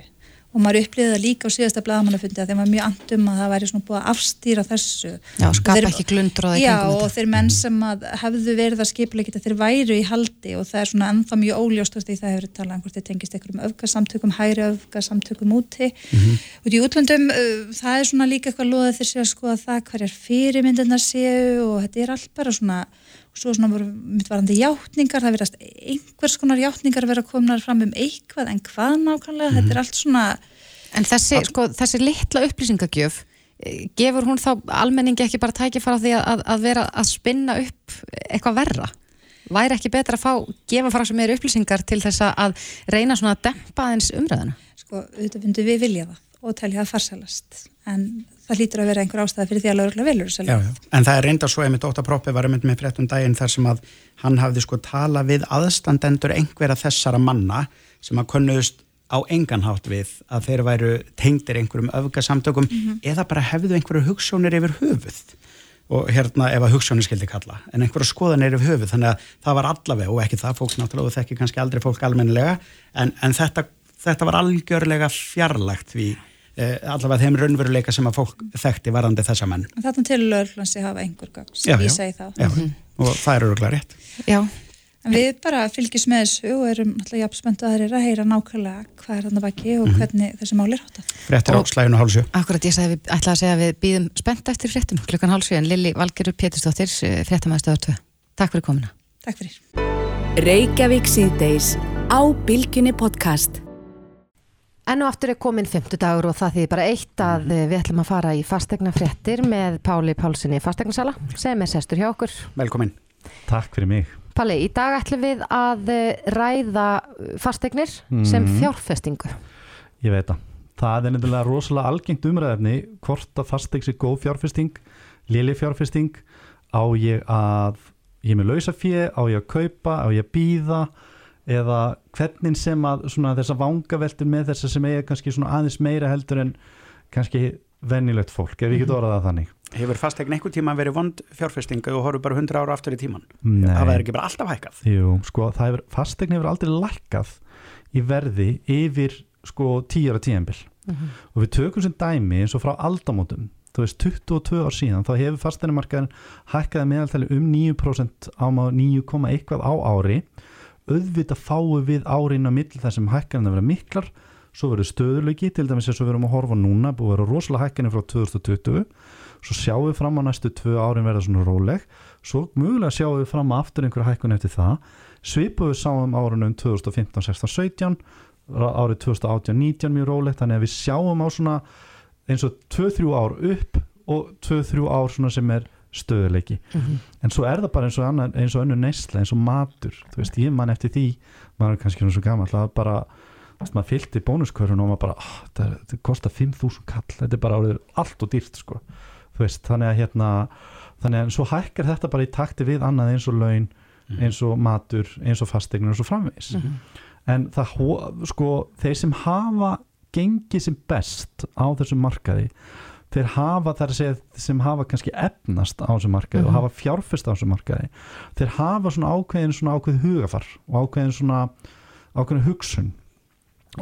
og maður upplifið það líka á síðasta blaðamannafundi að þeim var mjög andum að það væri svona búið að afstýra þessu. Já, Og skapa þeir- ekki glundur og Já, og þeir menn sem að hefðu verið að skipulegja þetta, þeir væru í haldi og það er svona ennþá mjög óljóst því það hefur talað um hvort þeir tengist einhverjum öfgasamtökum, hægri öfgasamtökum úti. Út í útlöndum, uh, það er svona líka eitthvað loðað þeir séu að skoða það hverjar fyrirmyndirnar séu og þetta er allt bara svona, og svo svona voru mitt varandi játningar, það verðast einhvers konar játningar vera komnar fram um eitthvað en hvað nákvæmlega, þetta er allt svona En þessi, sko, þessi litla upplýsingagjöf, eh, gefur hún þá almenningi ekki bara tækifæra á því að, að vera að spinna upp eitthvað verra? Væri ekki betra að fá, gefa frá sem meiri upplýsingar til þess að- að reyna svona að dempa eins umræðina? sko, auðvitað myndum við vilja það og telja það farsalast en það hlýtur að vera einhver ástæða fyrir því að lögregla velur þessu já. En það er reynda svo einmitt Óta Proppi var einmitt með fréttum daginn þar sem að hann hafði sko talað við aðstandendur einhverja þessara manna sem að kunnuðust á enganhátt við að þeir væru tengdir einhverjum öfgasamtökum eða bara hefðu einhverju hugssjónir yfir höfuð. Og hérna ef að hugssjónir skildi kalla en einhverju skoðanir yfir höfuð. Þannig að það var allavega og ekki það fólk náttúrulega og þekki kannski aldrei fólk almennilega en, en þetta, þetta var algjörlega fjarlægt eh, allavega þeim raunveruleika sem að fólk þekkti varandi þessa menn. En þarna til lögreglan sé hafa einhver sem ég segi það Já, og það er öruglega rétt. Já, en við bara fylgjum með þessu og erum alltaf jafn spenntu að eru heyra nákvæmlega hvað er þarna baki og hvernig þessi mál er háttað. Fréttir á slæginu hálsjö akkurat ég sagði við ætlaði að segja að við býðum spennt eftir fréttum klukkan hálsvíð en Lili Valgerur Pétursdóttir, fréttamæðstöðar 2. Takk fyrir komuna. Takk fyrir Enn og aftur er komin 50 dagur og það þýðir bara eitt að eh, við ætlum að fara í fastegna fréttir með Páli Pálssoni fastegnasala sem er sestur hjá okkur. Velkomin Takk fyrir mig. Páli, í dag ætlum við að eh, ræða fastegnir sem fjárfestingu. Ég veit það. Það er nefnilega rosalega algengt umræðefni hvort að fastegn sér góð fjárfesting, léli fjárfesting, á ég að, ég er með lausafjö, á ég að kaupa, á ég að býða eða hvernig sem að svona þessa vangaveltur með þessa sem eiga kannski svona aðeins meira heldur en kannski venjulegt fólk, ef ég get orðað það þannig. Hefur fastegn einhver tíma verið vond fjárfestinga og horfum bara 100 ára aftur í tíman? Nei. Það er ekki bara alltaf hækkað? Jú, sko, hefur, fastegn hefur aldrei lækkað í verði yfir sko tíara tíðanbill og við tökum sem dæmi eins og frá aldamótum þú veist 22 ár síðan þá hefur fasteinumarkaðin hækkaði meðaltali um 9% á má 9, eitthvað á ári auðvitað fáum við árin á milli þar sem hækkaðin að vera miklar. Svo verður stöðuleiki, til dæmis eins og við erum að horfa núna búið að vera rosalega hækkaðin frá 2020 svo sjáum við fram á næstu tvö árin verða svona róleg. Svo mögulega sjáum við fram á aftur einhverja hækkun eftir það. Svipuð við sáum árunum 2015, 16, 17 árið 2018-19 mjög rólegt. Þannig að við sjáum á svona eins og 2-3 ár upp og 2-3 ár svona sem er stöðuleiki en svo er það bara eins og, annar, eins og önnu neysla, eins og matur þú veist, ég man eftir því maður er kannski svona svo gammal að bara þú veist, maður fylgti bónuskörun og maður bara oh, þetta, er- þetta kostar 5.000 kall þetta er bara orðið allt og dýrt sko. Þú veist, þannig að hérna þannig að svo hækkar þetta bara í takti við annað eins og laun, eins og matur eins og fastegnur og svo framvegis. En það, sko, þeir sem hafa gengið sem best á þessum markaði þeir hafa þar að segja sem hafa kannski efnast á þessum markaði og hafa fjárfest á þessum markaði þeir hafa svona ákveðin svona ákveð hugafar og ákveðin svona ákveðin hugsun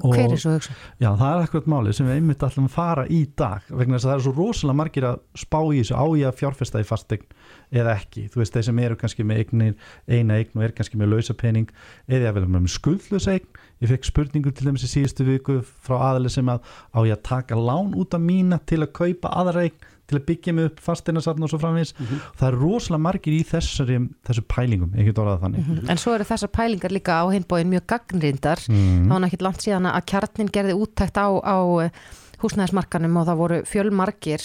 Hver er svo hugsun? Já, það er akkurat málið sem við einmitt ætlum að fara í dag vegna þess að það er svo rosalega margir að spá í þessu. Á ég að fjárfesta í fastegn eða ekki, þú veist, þeir sem eru kannski með eignir, eina eign og er kannski með lausa pening eða ég vil með skuldlösa eign. Ég fekk spurningu til í síðustu viku frá aðali sem að á ég að taka lán út af mína til að kaupa aðra eign til að byggja mig upp fasteinarsatn og svo framvegis Mhm. það er rosalega margir í þessari þessu pælingum, get orðað þannig Mhm. En svo eru þessar pælingar líka á hinbóin mjög gagnrindar. mm. Það var náttúrulega langt síðan að kjarnin gerði úttækt á, á húsnæðismarkanum og það voru fjölmargir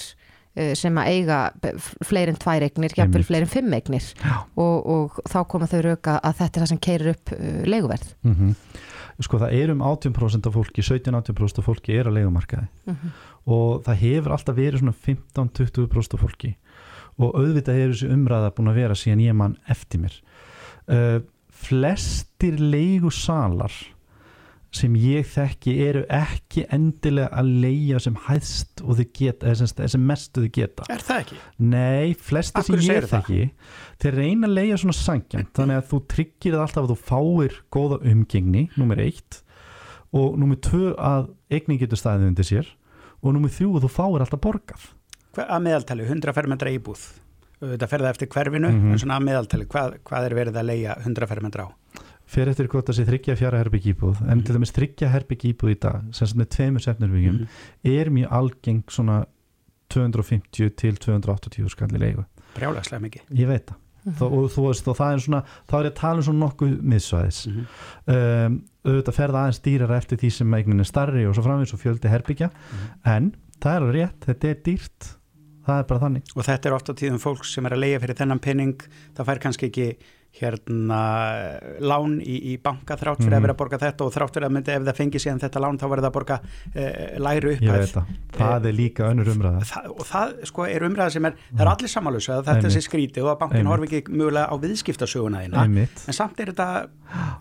eh, sem að eiga fleiri en tvær eignir, jafnvel Einmitt. fleiri en fimm eignir og, og þá koma þau rauka að þetta er það sem keirir upp uh, leiguverð. Mm Sko það er um 18% af fólki 17-18% af fólki er á leigumarkaði. Mhm. og það hefur alltaf verið svona 15-20% af fólki. Og auðvitað hefur þessi umræða búin að vera síðan ég mann eftir mér. Uh, flestir leigusalar sem ég þekki eru ekki endilega að leia sem hæðst og þau geta, eða sem, sem mestu þau geta Er það ekki? Nei, flestir Af sem ég þekki þeir reyna að leia svona sangjant þannig að þú tryggir það alltaf að þú fáir góða umgengni, nummer eitt og nummer tvö að eignin getur staðið undir sér og nummer þrjú að þú fáir alltaf borgað Hva, að meðaltali, 100 fermetra íbúð þetta ferða eftir hverfinu Mhm. en svona að meðaltali, hvað, hvað er verið að leia 100 fermetra á? Fer eftir hvort það sé þryggja fjara herbygg íbúð en til dæmis þryggja herbygg íbúð í dag sem sagt með tveimur sefnirbyggjum Mhm. er mjög algeng svona 250 til 280 skalli leigu. Brjálagslega mikið. Ég veit það. Þó, og þú veist og það er svona þá er ég að tala um svona nokkuð miðsvæðis Mhm. um, auðvitað ferða aðeins dýrar eftir því sem eignin er starri og svo framvegis og fjöldi herbyggja. En það er rétt, þetta er dýrt. Það er bara þannig. Og þetta er ofta tíðum fólk sem er að leia fyrir þennan penning það fær kannski ekki hérna lán í, í banka þrátt fyrir Mhm. að vera að borga þetta og þrátt fyrir að myndi ef það fengi síðan þetta lán þá verður það að borga eh, læri ég upphæð. það, það er líka önnur umræða. það, og það sko er umræða sem er það er allir samanlösu að þetta Einmitt. sé skrítið og að bankin horfi ekki mögulega á viðskiptasöguna þína. Einmitt, en samt er þetta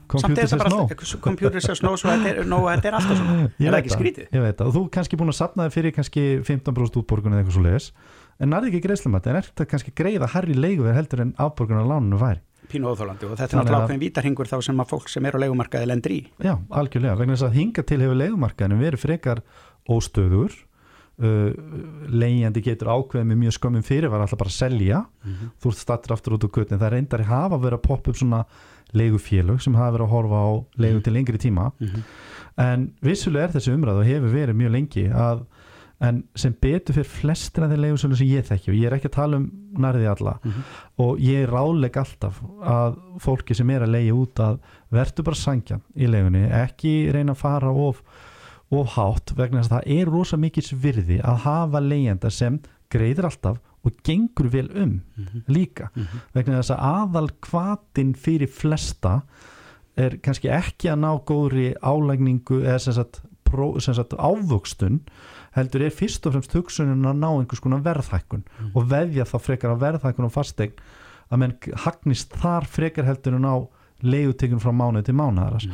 þetta no. bara computer says no svo þetta er, er alltaf svona. <laughs> Er það ekki skrítið? Ég veit það, og þú kannski búin að sapna þig fyrir kannski 15% útborgun eða eitthvað svo leiðis en nærði ekki greiðslumat, en er þetta kannski greiða herri leiguverð heldur en afborgun á lánunu væri pínu óþólandi og þetta er náttúrulega ákveðin vítarhingur þá sem að fólk sem er á leigumarkaði lendir í. Já, algjörlega, vegna þess að hinga til hefur leigumarkaðinu verið frekar óstöður uh, leigjandi getur ákveðið með mjög skömmum fyrir var alltaf bara að selja. Þú ert stattur aftur út úr gutin, það reyndar að hafa verið að poppa upp svona leigufélög sem hafa verið að horfa á leigu til lengri tíma. Mhm. en vissulega er þessi umræð og hefur verið mjög lengi að en sem betur fyrir flestir af þeir leigusölu sem ég þekki og ég er ekki að tala um nærði alla Mhm. og ég ráðleg alltaf að fólki sem er að leigja út að verður bara sangjan í leigunni ekki reyna að fara of, of hátt vegna þess að það er rosa mikils virði að hafa leigjenda sem greiðir alltaf og gengur vel um líka. Vegna þess að aðal kvatin fyrir flesta er kannski ekki að ná góðri álægningu eða sem sagt, pró, sem sagt ávöxtun heldur er fyrst og fremst hugsunin að ná einhvers konar verðhækkun og veðja þá frekar á verðhækkun og fastegn að menn hagnist þar frekar heldur en á leigutekun frá mánuð til mánuðaras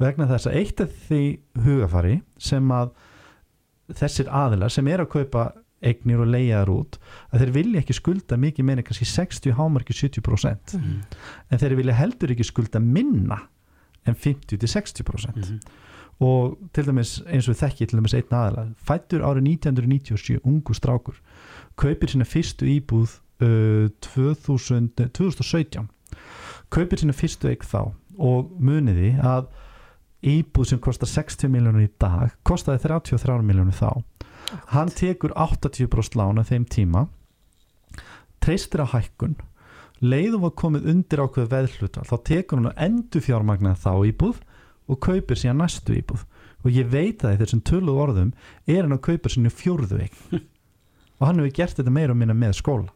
vegna þess að eitt af því hugafari sem að þessir aðilar sem er að kaupa eignir og leiðar út að þeir vilja ekki skulda mikið meina kannski 60 hámarki 70% en þeir vilja heldur ekki skulda minna en 50-60% og til dæmis eins og þekki til dæmis einn aðila. Fættur árið 1997 ungu strákur. Kaupir sína fyrstu íbúð uh, 2000, 2017 kaupir sína fyrstu eign þá og muniði að íbúð sem kostar 60 miljónur í dag kostaði 33 miljónur þá. Hann tekur 80% lána þeim tíma treystir á hækkun. Leiðum var komið undir ákveð veðhlutal þá tekur hann að endur fjármagna þá íbúð og kaupir síðan næstu íbúð og ég veit að í þessum töluð orðum er hann að kaupa sínu fjórðu eign <laughs> og hann hefur gert þetta meira og minna með skóla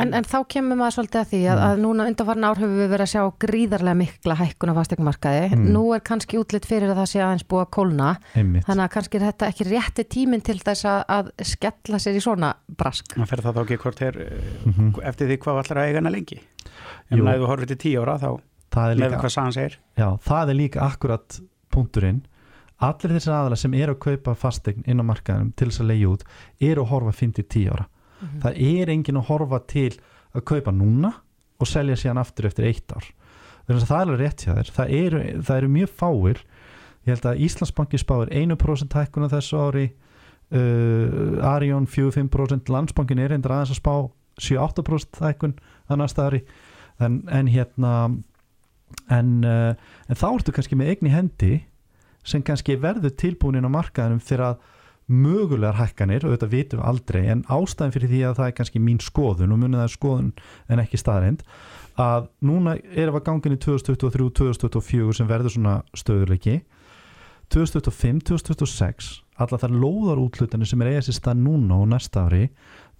En, en þá kemur maður svolítið að því að, að núna undanfarn ár hefur við verið að sjá gríðarlega mikla hækkun á fastegnumarkaði. Mm. Nú er kannski útlitt fyrir að það sé aðeins búið að kólna. einmitt Þannig að kannski er þetta ekki rétti tíminn til þess að, að skella sér í svona brask. það fer það þá ekki hvort er Mhm. eftir því hvað allar að eiga hana lengi ef Jú. næðu horfið til tíu ára þá með líka hvað sagan segir? Já, það er líka akkurat punkturinn. Allir þessar aðalega sem eru að kaupa fastegn inn á markaðinum til þess að leiða út eru að horfa 5-10 ára. Það er engin að horfa til að kaupa núna og selja síðan aftur eftir eitt ár. Þannig að það er alveg rétt hjá þér. Það eru, það eru mjög fáir. Ég held að Íslandsbanki spáir 1% hækkun á þessu ári. Uh, Arjón 4-5% landsbankin er eindir aðeins að spá 7-8% hækkun á næsta ári. En, en hérna en, uh, en þá ertu kannski með eign í hendi sem kannski verður tilbúin á markaðinum fyrir að mögulegar hækkanir og þetta vitum við aldrei en ástæðin fyrir því að það er kannski mín skoðun og munið það er skoðun en ekki staðrind að núna erum við gangin í 2023-2024 sem verður svona stöðurleiki 2025-2026 alla þar lóðar útlutanir sem er eiga sér stað núna og næsta ári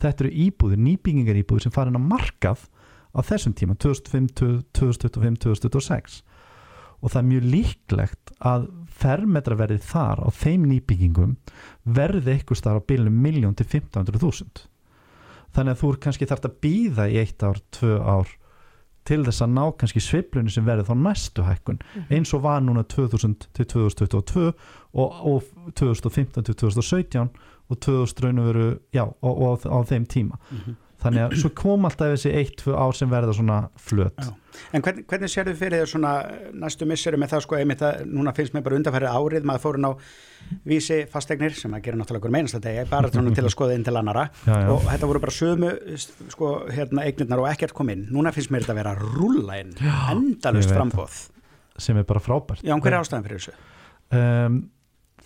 þetta eru íbúðir, nýbyggingar íbúðir sem farin að markað á þessum tíma 2025-2026 og það er mjög líklegt að fermetraverðið þar á þeim nýbyggingum verði eitthvað starf á bílunum miljón til 1500.000 þannig að þú kannski þarf að býða í eitt ár, tvö ár til þess að ná kannski sveiflunni sem verður þá næstu hækkun. Eins og var núna 2000 til 2022 og, og 2015 til 2017 og 2000 raun og veru já, og, á þeim tíma þannig að svo kom alltaf þessi eitt, tvö ár sem verða svona flöt. Já. En hvern, hvernig sér þið fyrir þér svona næstu misseru með það sko einmitt að núna finnst mér bara undanfærið árið maður fórin á vísi fastegnir sem að gera náttúrulega okkur meinast að degi bara til að skoða inn til annara <laughs> Já, já. og þetta voru bara sömu sko hérna eignirnar og ekkert kom inn. Núna finnst mér þetta að vera að rúlla inn. Endalust frambóð sem er bara frábært. Já, hver er ástæðan fyrir þessu? um,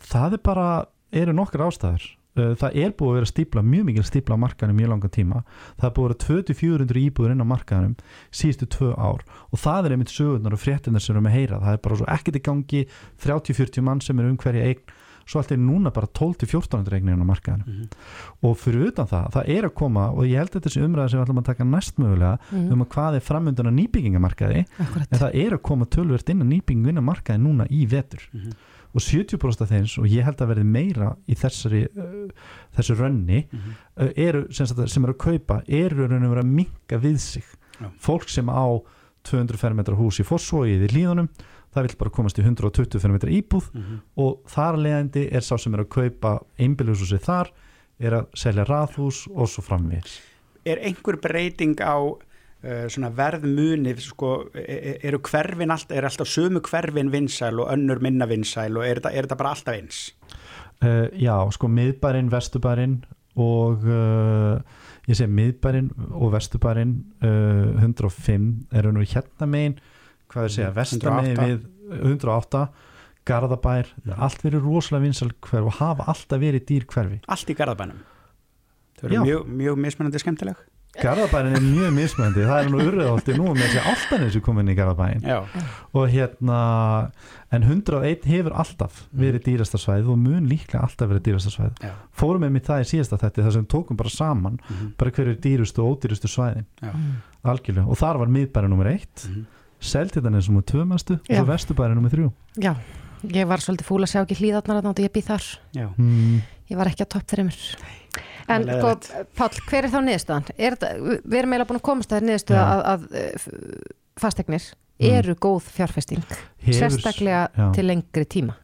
það er bara eru nokkur ástæður það er búið að vera stípla, mjög mikil stípla á markaðinu mjög langan tíma, það er búið að vera 2400 íbúður inn á markaðinum síðustu tvö ár. Og það er einmitt sögurnar og fréttinnar sem við erum að heyra, það er bara svo ekkert í gangi 30-40 mann sem er um hverja eign. Svo allt er núna bara 12-1400 eignir inn á markaðinu og fyrir utan það, það er að koma og ég held að þessi umræða sem við ætlum að taka næst mögulega um að hvað er framöndan að nýbyggingamarkaði Og 70% af þeins og ég held að verði meira í þessari uh, þessu rönni uh, eru, sem, sagt, sem eru að kaupa eru raun og vera að minka við sig. Já. fólk sem á 200 fermetra hús í Fossvóið í Líðunum það vil bara komast í 120 fermetra íbúð og þar leðandi er sá sem er að kaupa einbíluhúsi þar er að selja raðhús og svo framvegis. Er einhver breyting á svona verðmuni sko, e- e- eru hverfin alltaf, er alltaf sömu hverfin vinsæl og önnur minna vinsæl og er þetta, bara alltaf eins? Uh, já, sko miðbærin, vestubærin og uh, ég segi miðbærin og vestubærin uh, 105 eru nú hérna megin hvað er að segja, vestamegin 108. við 108 Garðabær, allt verið rosalega vinsal hverf og hafa alltaf verið dýr hverfi Allt í garðabænum. Þau eru mjög, mjög mismunandi skemmtileg. Garðabærin er mjög mismöndi, það er nú urðaholti nú með þessi alltaf þessu komin í Garðabærin Já, og hérna en 101 hefur alltaf verið dýrasta svæð og mun líklega alltaf verið dýrasta svæð já, fórum við með það í síðasta þetta þar sem við tókum bara saman Mhm. bara hverju er dýrustu og ódýrustu svæðin já. algjörlega og þar var miðbæri nummer eitt Mhm. Seltirtan er sem tvö mestu Já. og vesturbæri nummer þrjú Já, ég var svolítið fúl að sjá ekki hlýðarnar að ég býð þar. já. mm, Ég var ekki á topp þeirri mér. En er sko. Páll, hver er þá niðurstaðan? Er við erum eiginlega búin að komast að það niðurstöða Já. að, að eh, fastegnir Mm. eru góð fjárfesting, hefur, sérstaklega já. til lengri tíma.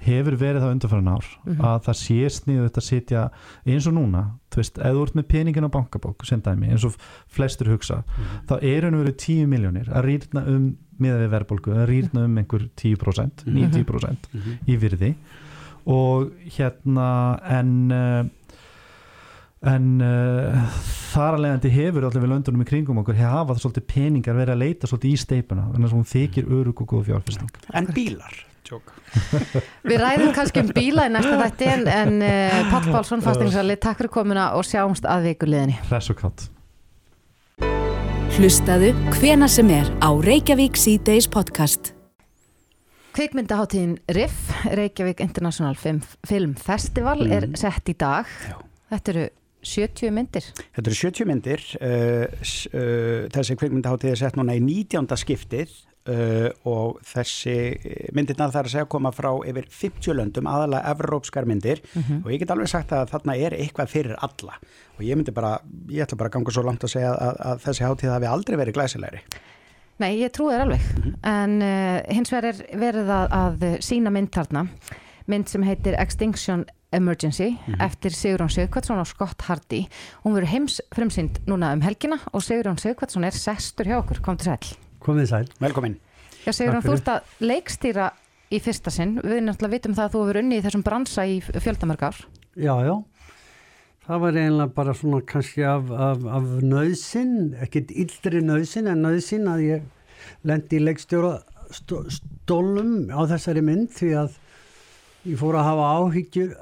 hefur verið það undanfæran ár Mhm. að það sé sniðu þetta að sitja eins og núna, þú veist, ef þú ert með peningin á bankabók, sem dæmi, eins og flestur hugsa, þá er hann verið 10 miljónir að rýrna um miða við verðbólgu, að rýrna um einhver 10% 90% í virði og hérna en uh, en uh, þar að leiðandi hefur allir við löndunum í kringum okkur hafa það svolítið peningar verið að leita svolítið í steipuna þannig að hún þykir örug og góð fjárfesting En bílar, tjók. <laughs> Við ræðum kannski um bíla í næsta þætti en, en uh, Páll Pálsson, fasteignsali, takk fyrir komuna og sjáumst að vikuleginni. hress og kátt Hlustaðu hvena sem er á Reykjavík C-Days podcast. Kvikmyndaháttíðin RIF, Reykjavík International Film, Film Festival, er sett í dag. Já. Þetta eru 70 myndir. Þetta eru 70 myndir, uh, uh, þessi kvikmyndaháttíð er sett núna í 19. skiptið uh, og þessi myndirna þar að segja koma frá yfir 50 löndum, aðalega evrópskar myndir og ég get alveg sagt að þarna er eitthvað fyrir alla og ég myndi bara, ég ætla bara að ganga svo langt að segja að, að þessi háttíð hafi aldrei verið glæsilegri. Nei, ég trúi þér alveg. En uh, hins vegar er verið að, að sína mynd þarna. Mynd sem heitir Extinction Emergency eftir Sigurjón Sigurkvætsson og Scott Hardy. Hún verður heims fremsynd núna um helgina og Sigurjón Sigurkvætsson er sestur hjá okkur. Kom til sæl. Komið sæl. Velkomin. Já, Sigurjón, Takk þú ert að leikstýra í fyrsta sinn. Við náttúrulega vitum það að þú hefur unni í þessum bransa í fjöldamörg ár. Já, já. Það var eiginlega bara svona kannski af, af, af nöðsin, ekkert yldri nöðsin en nöðsin að ég lendi í leikstjóra stó- stólum á þessari mynd því að ég fór að hafa áhyggjur,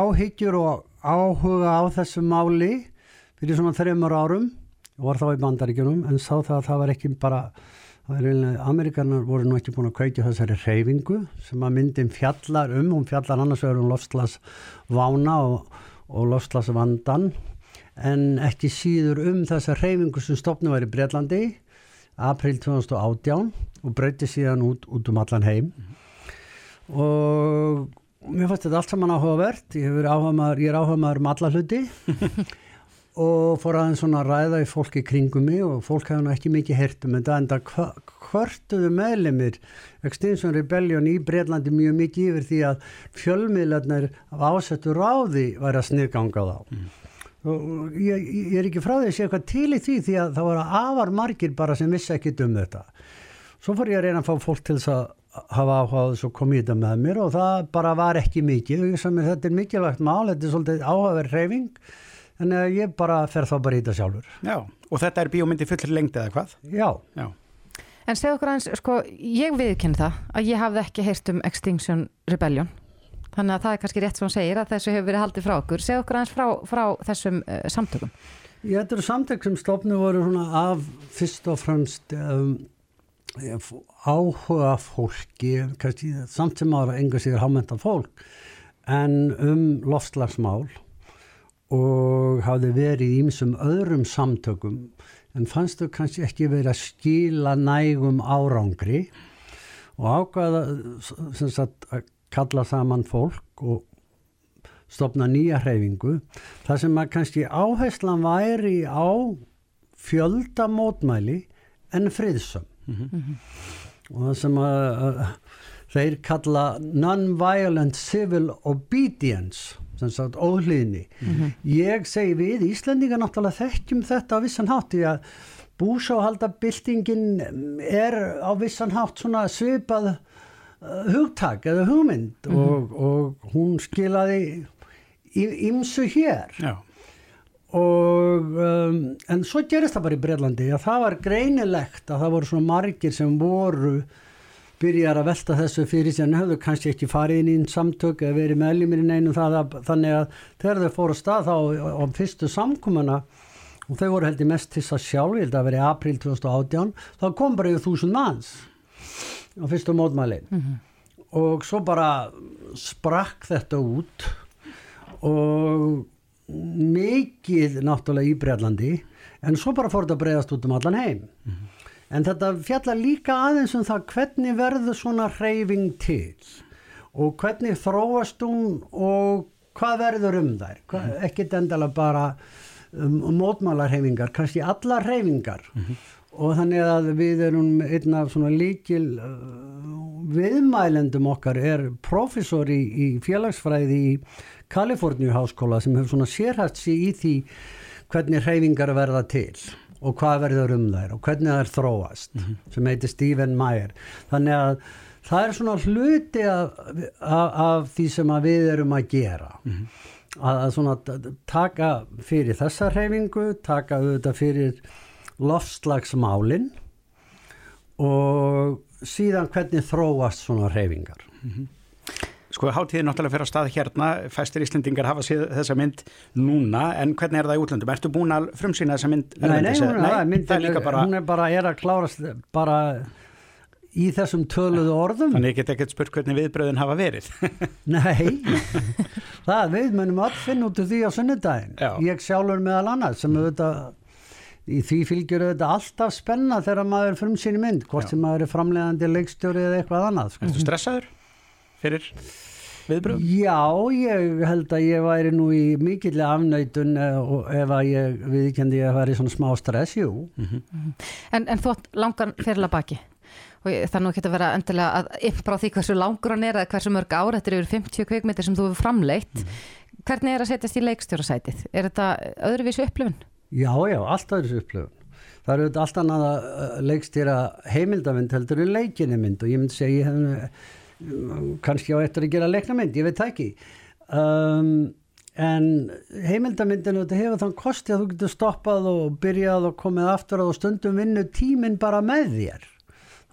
áhyggjur og áhuga á þessu máli fyrir svona þreymur árum. Og var þá í bandaríkjunum en sá það að það var ekki bara Amerikanar voru nú ekki búin að kveitja þessari reyfingu sem að myndin fjallar um, hún fjallar annars vegar um lofslagsvána og, og lofslagsvandan en ekki síður um þessa reyfingu sem stopnum var í Breitlandi april 2018 og breyti síðan út, út um allan heim. Og mér fannst þetta allt saman áhugavert. Ég er áhuga maður um alla hluti <laughs> og fór aðeins svona að ræða í fólki kringum mig og fólk hefði ekki mikið hert um þetta en það hvörtuðu meðlemið Extinction Rebellion í Breitlandi mjög mikið yfir því að fjölmiðlarnir af ásettu ráði væri að sniðganga þá. Mm. og ég, ég er ekki frá því að sé eitthvað til í því því að það voru afar margir bara sem vissi ekki um þetta. Svo fór ég að reyna að fá fólk til þess að hafa áhugað komið þetta með mér og það bara var ekki mikið. Og ég sagði mér þetta er mikilvægt mál, þetta er svolítið áhugaverð hreyfing Þannig að ég bara fer þá bara í þetta sjálfur. Já, og þetta er bíómyndi fullir lengti eða hvað? Já. Já. En segð okkur eins, sko, ég viðkynna það að ég hafði ekki heyrt um Extinction Rebellion. Þannig að það er kannski rétt sem hún segir að þessu hefur verið haldið frá okkur. Segð okkur eins frá, frá þessum uh, samtökum. Ég, þetta eru samtök sem stofnu voru af fyrst og fremst um, áhuga fólki, kannski samt sem ára enga sigur hámenta fólk, en um loftslagsmál og hafði verið í ýmsum öðrum samtökum en fannst þau kannski ekki verið að skila nægum árangri og ákvaða sagt, að kalla saman fólk og stopna nýja hreyfingu þar sem að kannski áherslan væri á fjölda mótmæli en friðsum mm -hmm. og það sem að, að þeir kalla non-violent civil obedience sem sagt óhlýðni mm -hmm. ég segi við Íslandingar náttúrulega þekkjum þetta á vissan hátt því að búsáhaldabildingin er á vissan hátt svona svipað uh, hugtak eða hugmynd mm -hmm. og, og hún skilaði ímsu hér Já. og um, en svo gerist það bara í Breitlandi að það var greinilegt að það voru svona margir sem voru byrjar að velta þessu fyrir sér en höfðu kannski ekki farið inn í einn samtök eða verið meðlumir í neinu það að, þannig að þegar þau fóru stað þá á fyrstu samkumana og þau voru heldur mest til að sjálf, ég held að verið april 2018, þá kom bara yfir þúsund manns á fyrstu mótmælin mm -hmm. og svo bara sprakk þetta út og mikið náttúrulega í Breitlandi en svo bara fór þetta að breyðast út um allan heim mm -hmm. En þetta fjallar líka aðeins um það hvernig verður svona hreyfing til og hvernig þróast hún og hvað verður um þær. Hvað, mhm. ekkit endala bara um, um mótmálarheyfingar, kannski alla hreyfingar mm -hmm. og þannig að við erum einn af svona líkil uh, viðmælendum okkar er profesor í, í félagsfræði í Kaliforníu háskóla sem hefur svona sérhæft sér í því hvernig hreyfingar verða til og hvað verður um þær og hvernig þær þróast mm -hmm. sem heitir Stephen Meyer þannig að það er svona hluti af, af, af því sem við erum að gera mm -hmm. að, að svona taka fyrir þessa hreyfingu taka auðvitað fyrir lofslagsmálin og síðan hvernig þróast svona hreyfingar mm -hmm. Sko hátíðin náttúrulega fyrir að stað hérna, fæstir Íslendingar hafa séð þessa mynd núna, en hvernig er það í útlöndum? Ertu búin að frumsýna þessa mynd? Nei, nei, hún, nei, er, myndin, er bara... hún er bara er að klárast bara í þessum töluðu orðum. Þannig get ekkert spurt hvernig viðbröðin hafa verið. <laughs> nei, það við munum all finna út úr því á sunnudagin. Já. Ég sjálfur meðal annað sem auðvitað í því fylgjur auðvitað alltaf spenna þegar maður er frumsýni mynd, hvort sem maður er framlegandi leikstjóri eða eitthvað annað. Sko. Erstu stressaður? Fyrir viðbröðum? Já, ég held að ég væri nú í mikillega afnætun eh, ef að ég viðkendi að væri svona smá stress, jú. Mm -hmm. en, en þú langar fyrirla baki og það er nú ekki að vera endilega að ympra á því hversu langur hann er eða hversu mörg ára, þetta eru yfir 50 kveikmyndir sem þú hefur framleitt. Mm. Hvernig er að setjast í leikstjórasætið? Er þetta öðruvísu upplifun? Já, já, allt öðruvísu upplifun. Það eru allt annað að leikstýra heimildamind heldur en leikinni mynd og ég myndi segja ég hef kannski á eftir að gera leiknamynd, ég veit það ekki. Um, en heimildamyndinu þetta hefur þann kosti að þú getur stoppað og byrjað og komið aftur og stundum vinnu tíminn bara með þér.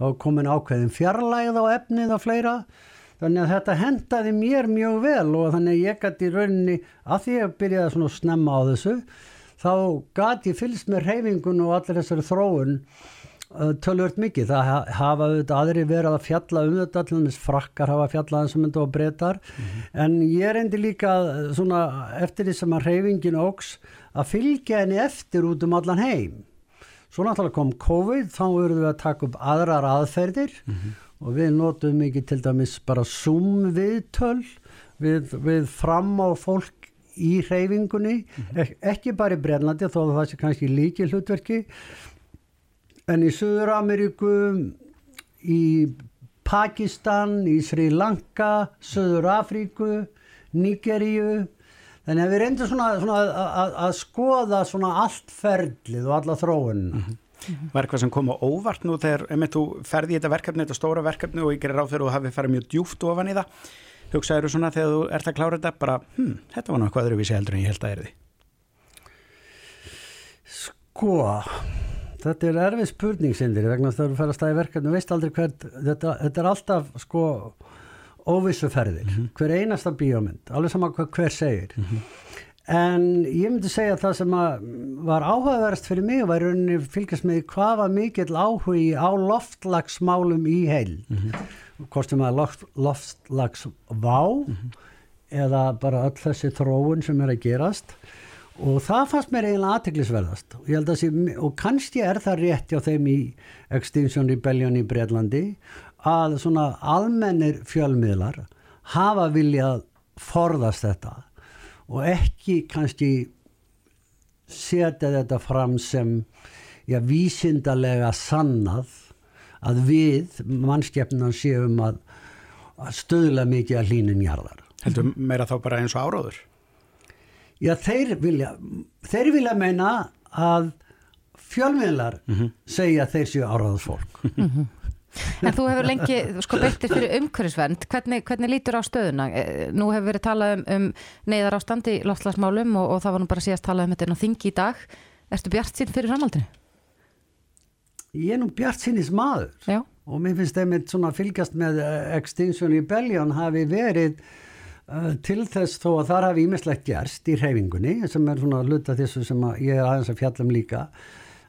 Þá komin ákveðin fjarlægð á efnið og fleira. Þannig að þetta hendaði mér mjög vel og þannig að ég gæti rauninni að því að byrjaði svona snemma á þessu þá gæti fylgst með reyfingun og allir þessari þróun tölvört mikið, það ha- hafa auðvitað aðri verið að fjalla um þetta allir frakkar hafa fjallað eins og mynda og breytar en ég reyndi líka uh, svona eftir því sem að reyfingin óks að fylgja henni eftir út um allan heim. Svo náttúrulega kom COVID, þá verðum við að taka upp aðrar aðferðir og við notum mikið til dæmis bara Zoom viðtöl við, við fram á fólk í hreyfingunni, Ek, ekki bara í Brennlandi þó að það sé kannski líki hlutverki, en í Suður Ameríku, í Pakistan, í Sri Lanka, Suður Afríku, Nigeríu, Þannig að við reyndum svona, svona að, skoða svona allt ferlið og alla þróunina. Var eitthvað sem kom á óvart nú þegar einmitt þú ferði í þetta verkefni, þetta stóra verkefni og ég gerir ráð þegar þú hafi farið mjög djúft ofan í það. Hugsaður þú svona þegar þú ert að klára þetta bara, hm, þetta var náttúrulega öðruvísi heldur en ég held að er því. Sko, þetta er erfið spurning sindir vegna að þú fer að staði verkefni, veist aldrei hvert, þetta, þetta er alltaf sko óvissuferðir, hver einasta bíómynd, alveg sama hvað hver segir. En ég myndi segja að það sem að var áhugaverðast fyrir mig var rauninni fylgjast með hvað var mikill áhugi á loftlagsmálum í heil. Hvort sem að loft, loftlagsvá eða bara öll þessi þróun sem er að gerast og það fannst mér eiginlega aðteglisverðast og, og kannski er það rétt hjá þeim í Extinction Rebellion í Breitlandi að svona almennir fjölmiðlar hafa viljað forðast þetta og ekki kannski setja þetta fram sem já, vísindalega sannað að við mannskepnan séum að, að stöðla mikið að hlínun jarðar. Heldur meira þá bara eins og áráður? Já, þeir vilja, þeir vilja meina að fjölmiðlar segja að þeir séu áráðs fólk. En þú hefur lengi sko beittir fyrir umhverfisvernd, hvernig, hvernig lítur á stöðuna? Eh, Nú hefur verið talað um, um neyðar ástand í loftslagsmálum og, og það var nú bara síðast talað um þetta inn á þingi í dag. Ertu bjart sín fyrir framhaldinu? Ég er nú bjart sinnis maður Já. og mér finnst þeim svona fylgjast með Extinction Rebellion hafi verið til þess þó að þar hafi ímislegt gerst í hreyfingunni sem er svona hluta þessu sem að ég er aðeins að fjalla um líka.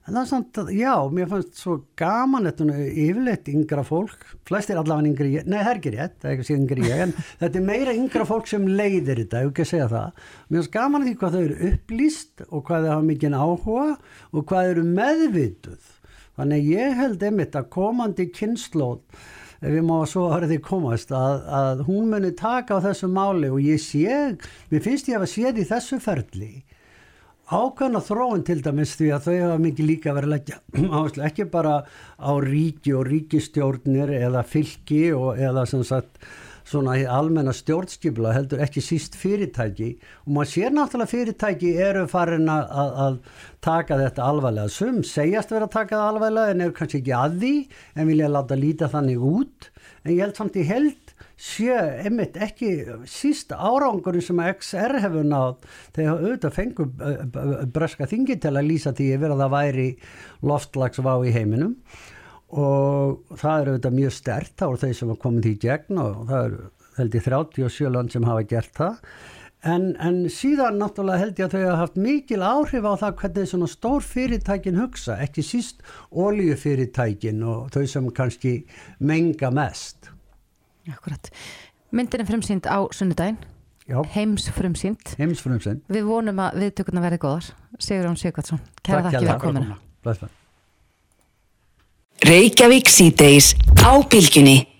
En það er samt að, já, mér fannst svo gaman þetta yfirleitt yngra fólk. Flestir allavega yngri, ég- nei það er ekki rétt það er ekki sér yngri ég, en <laughs> þetta er meira yngra fólk sem leiðir þetta, ég ekki að segja það. Mér fannst gaman að því hvað þau eru upplýst og hvað þau hafa mikinn áhuga og hvað þau eru meðvituð. Þannig að ég held einmitt að komandi kynnslóð ef við má svo orðið komast að, að hún muni taka á þessu máli og ég sé, mér finnst ég að séð í þessu ferli ákveðna þróun til dæmis því að þau hafa mikið líka verið leggja <clears throat> áherslu ekki bara á ríki og ríkistjórnir eða fylki og, eða sem sagt svona almenna stjórnskipla heldur ekki síst fyrirtæki. Og maður sér náttúrulega fyrirtæki eru farin að, að, að taka þetta alvarlega. Sum segjast vera að taka það alvarlega en eru kannski ekki að því en vilja láta líta þannig út. En ég held samt í held sé einmitt ekki síst árangurinn sem XR hefur nátt þegar auðvitað fengur uh, uh, breska þingi til að lýsa því að það væri loftlagsvá í heiminum og það er auðvitað mjög stert þá eru þeir sem hafa komið því gegn og það eru held ég 37 land sem hafa gert það. En, en síðan náttúrulega held ég að þau hafa haft mikil áhrif á það hvernig svona stór fyrirtækin hugsa, ekki síst oljufyrirtækin og þau sem kannski menga mest. Akkurat. Myndin er frumsýnd á sunnudaginn, Já, heims Við vonum að viðtökurna verði góðar. Sigurðan Sigvardsson, kæra þakki fyrir komina. Reykjavík síðdeis á bylgjunni.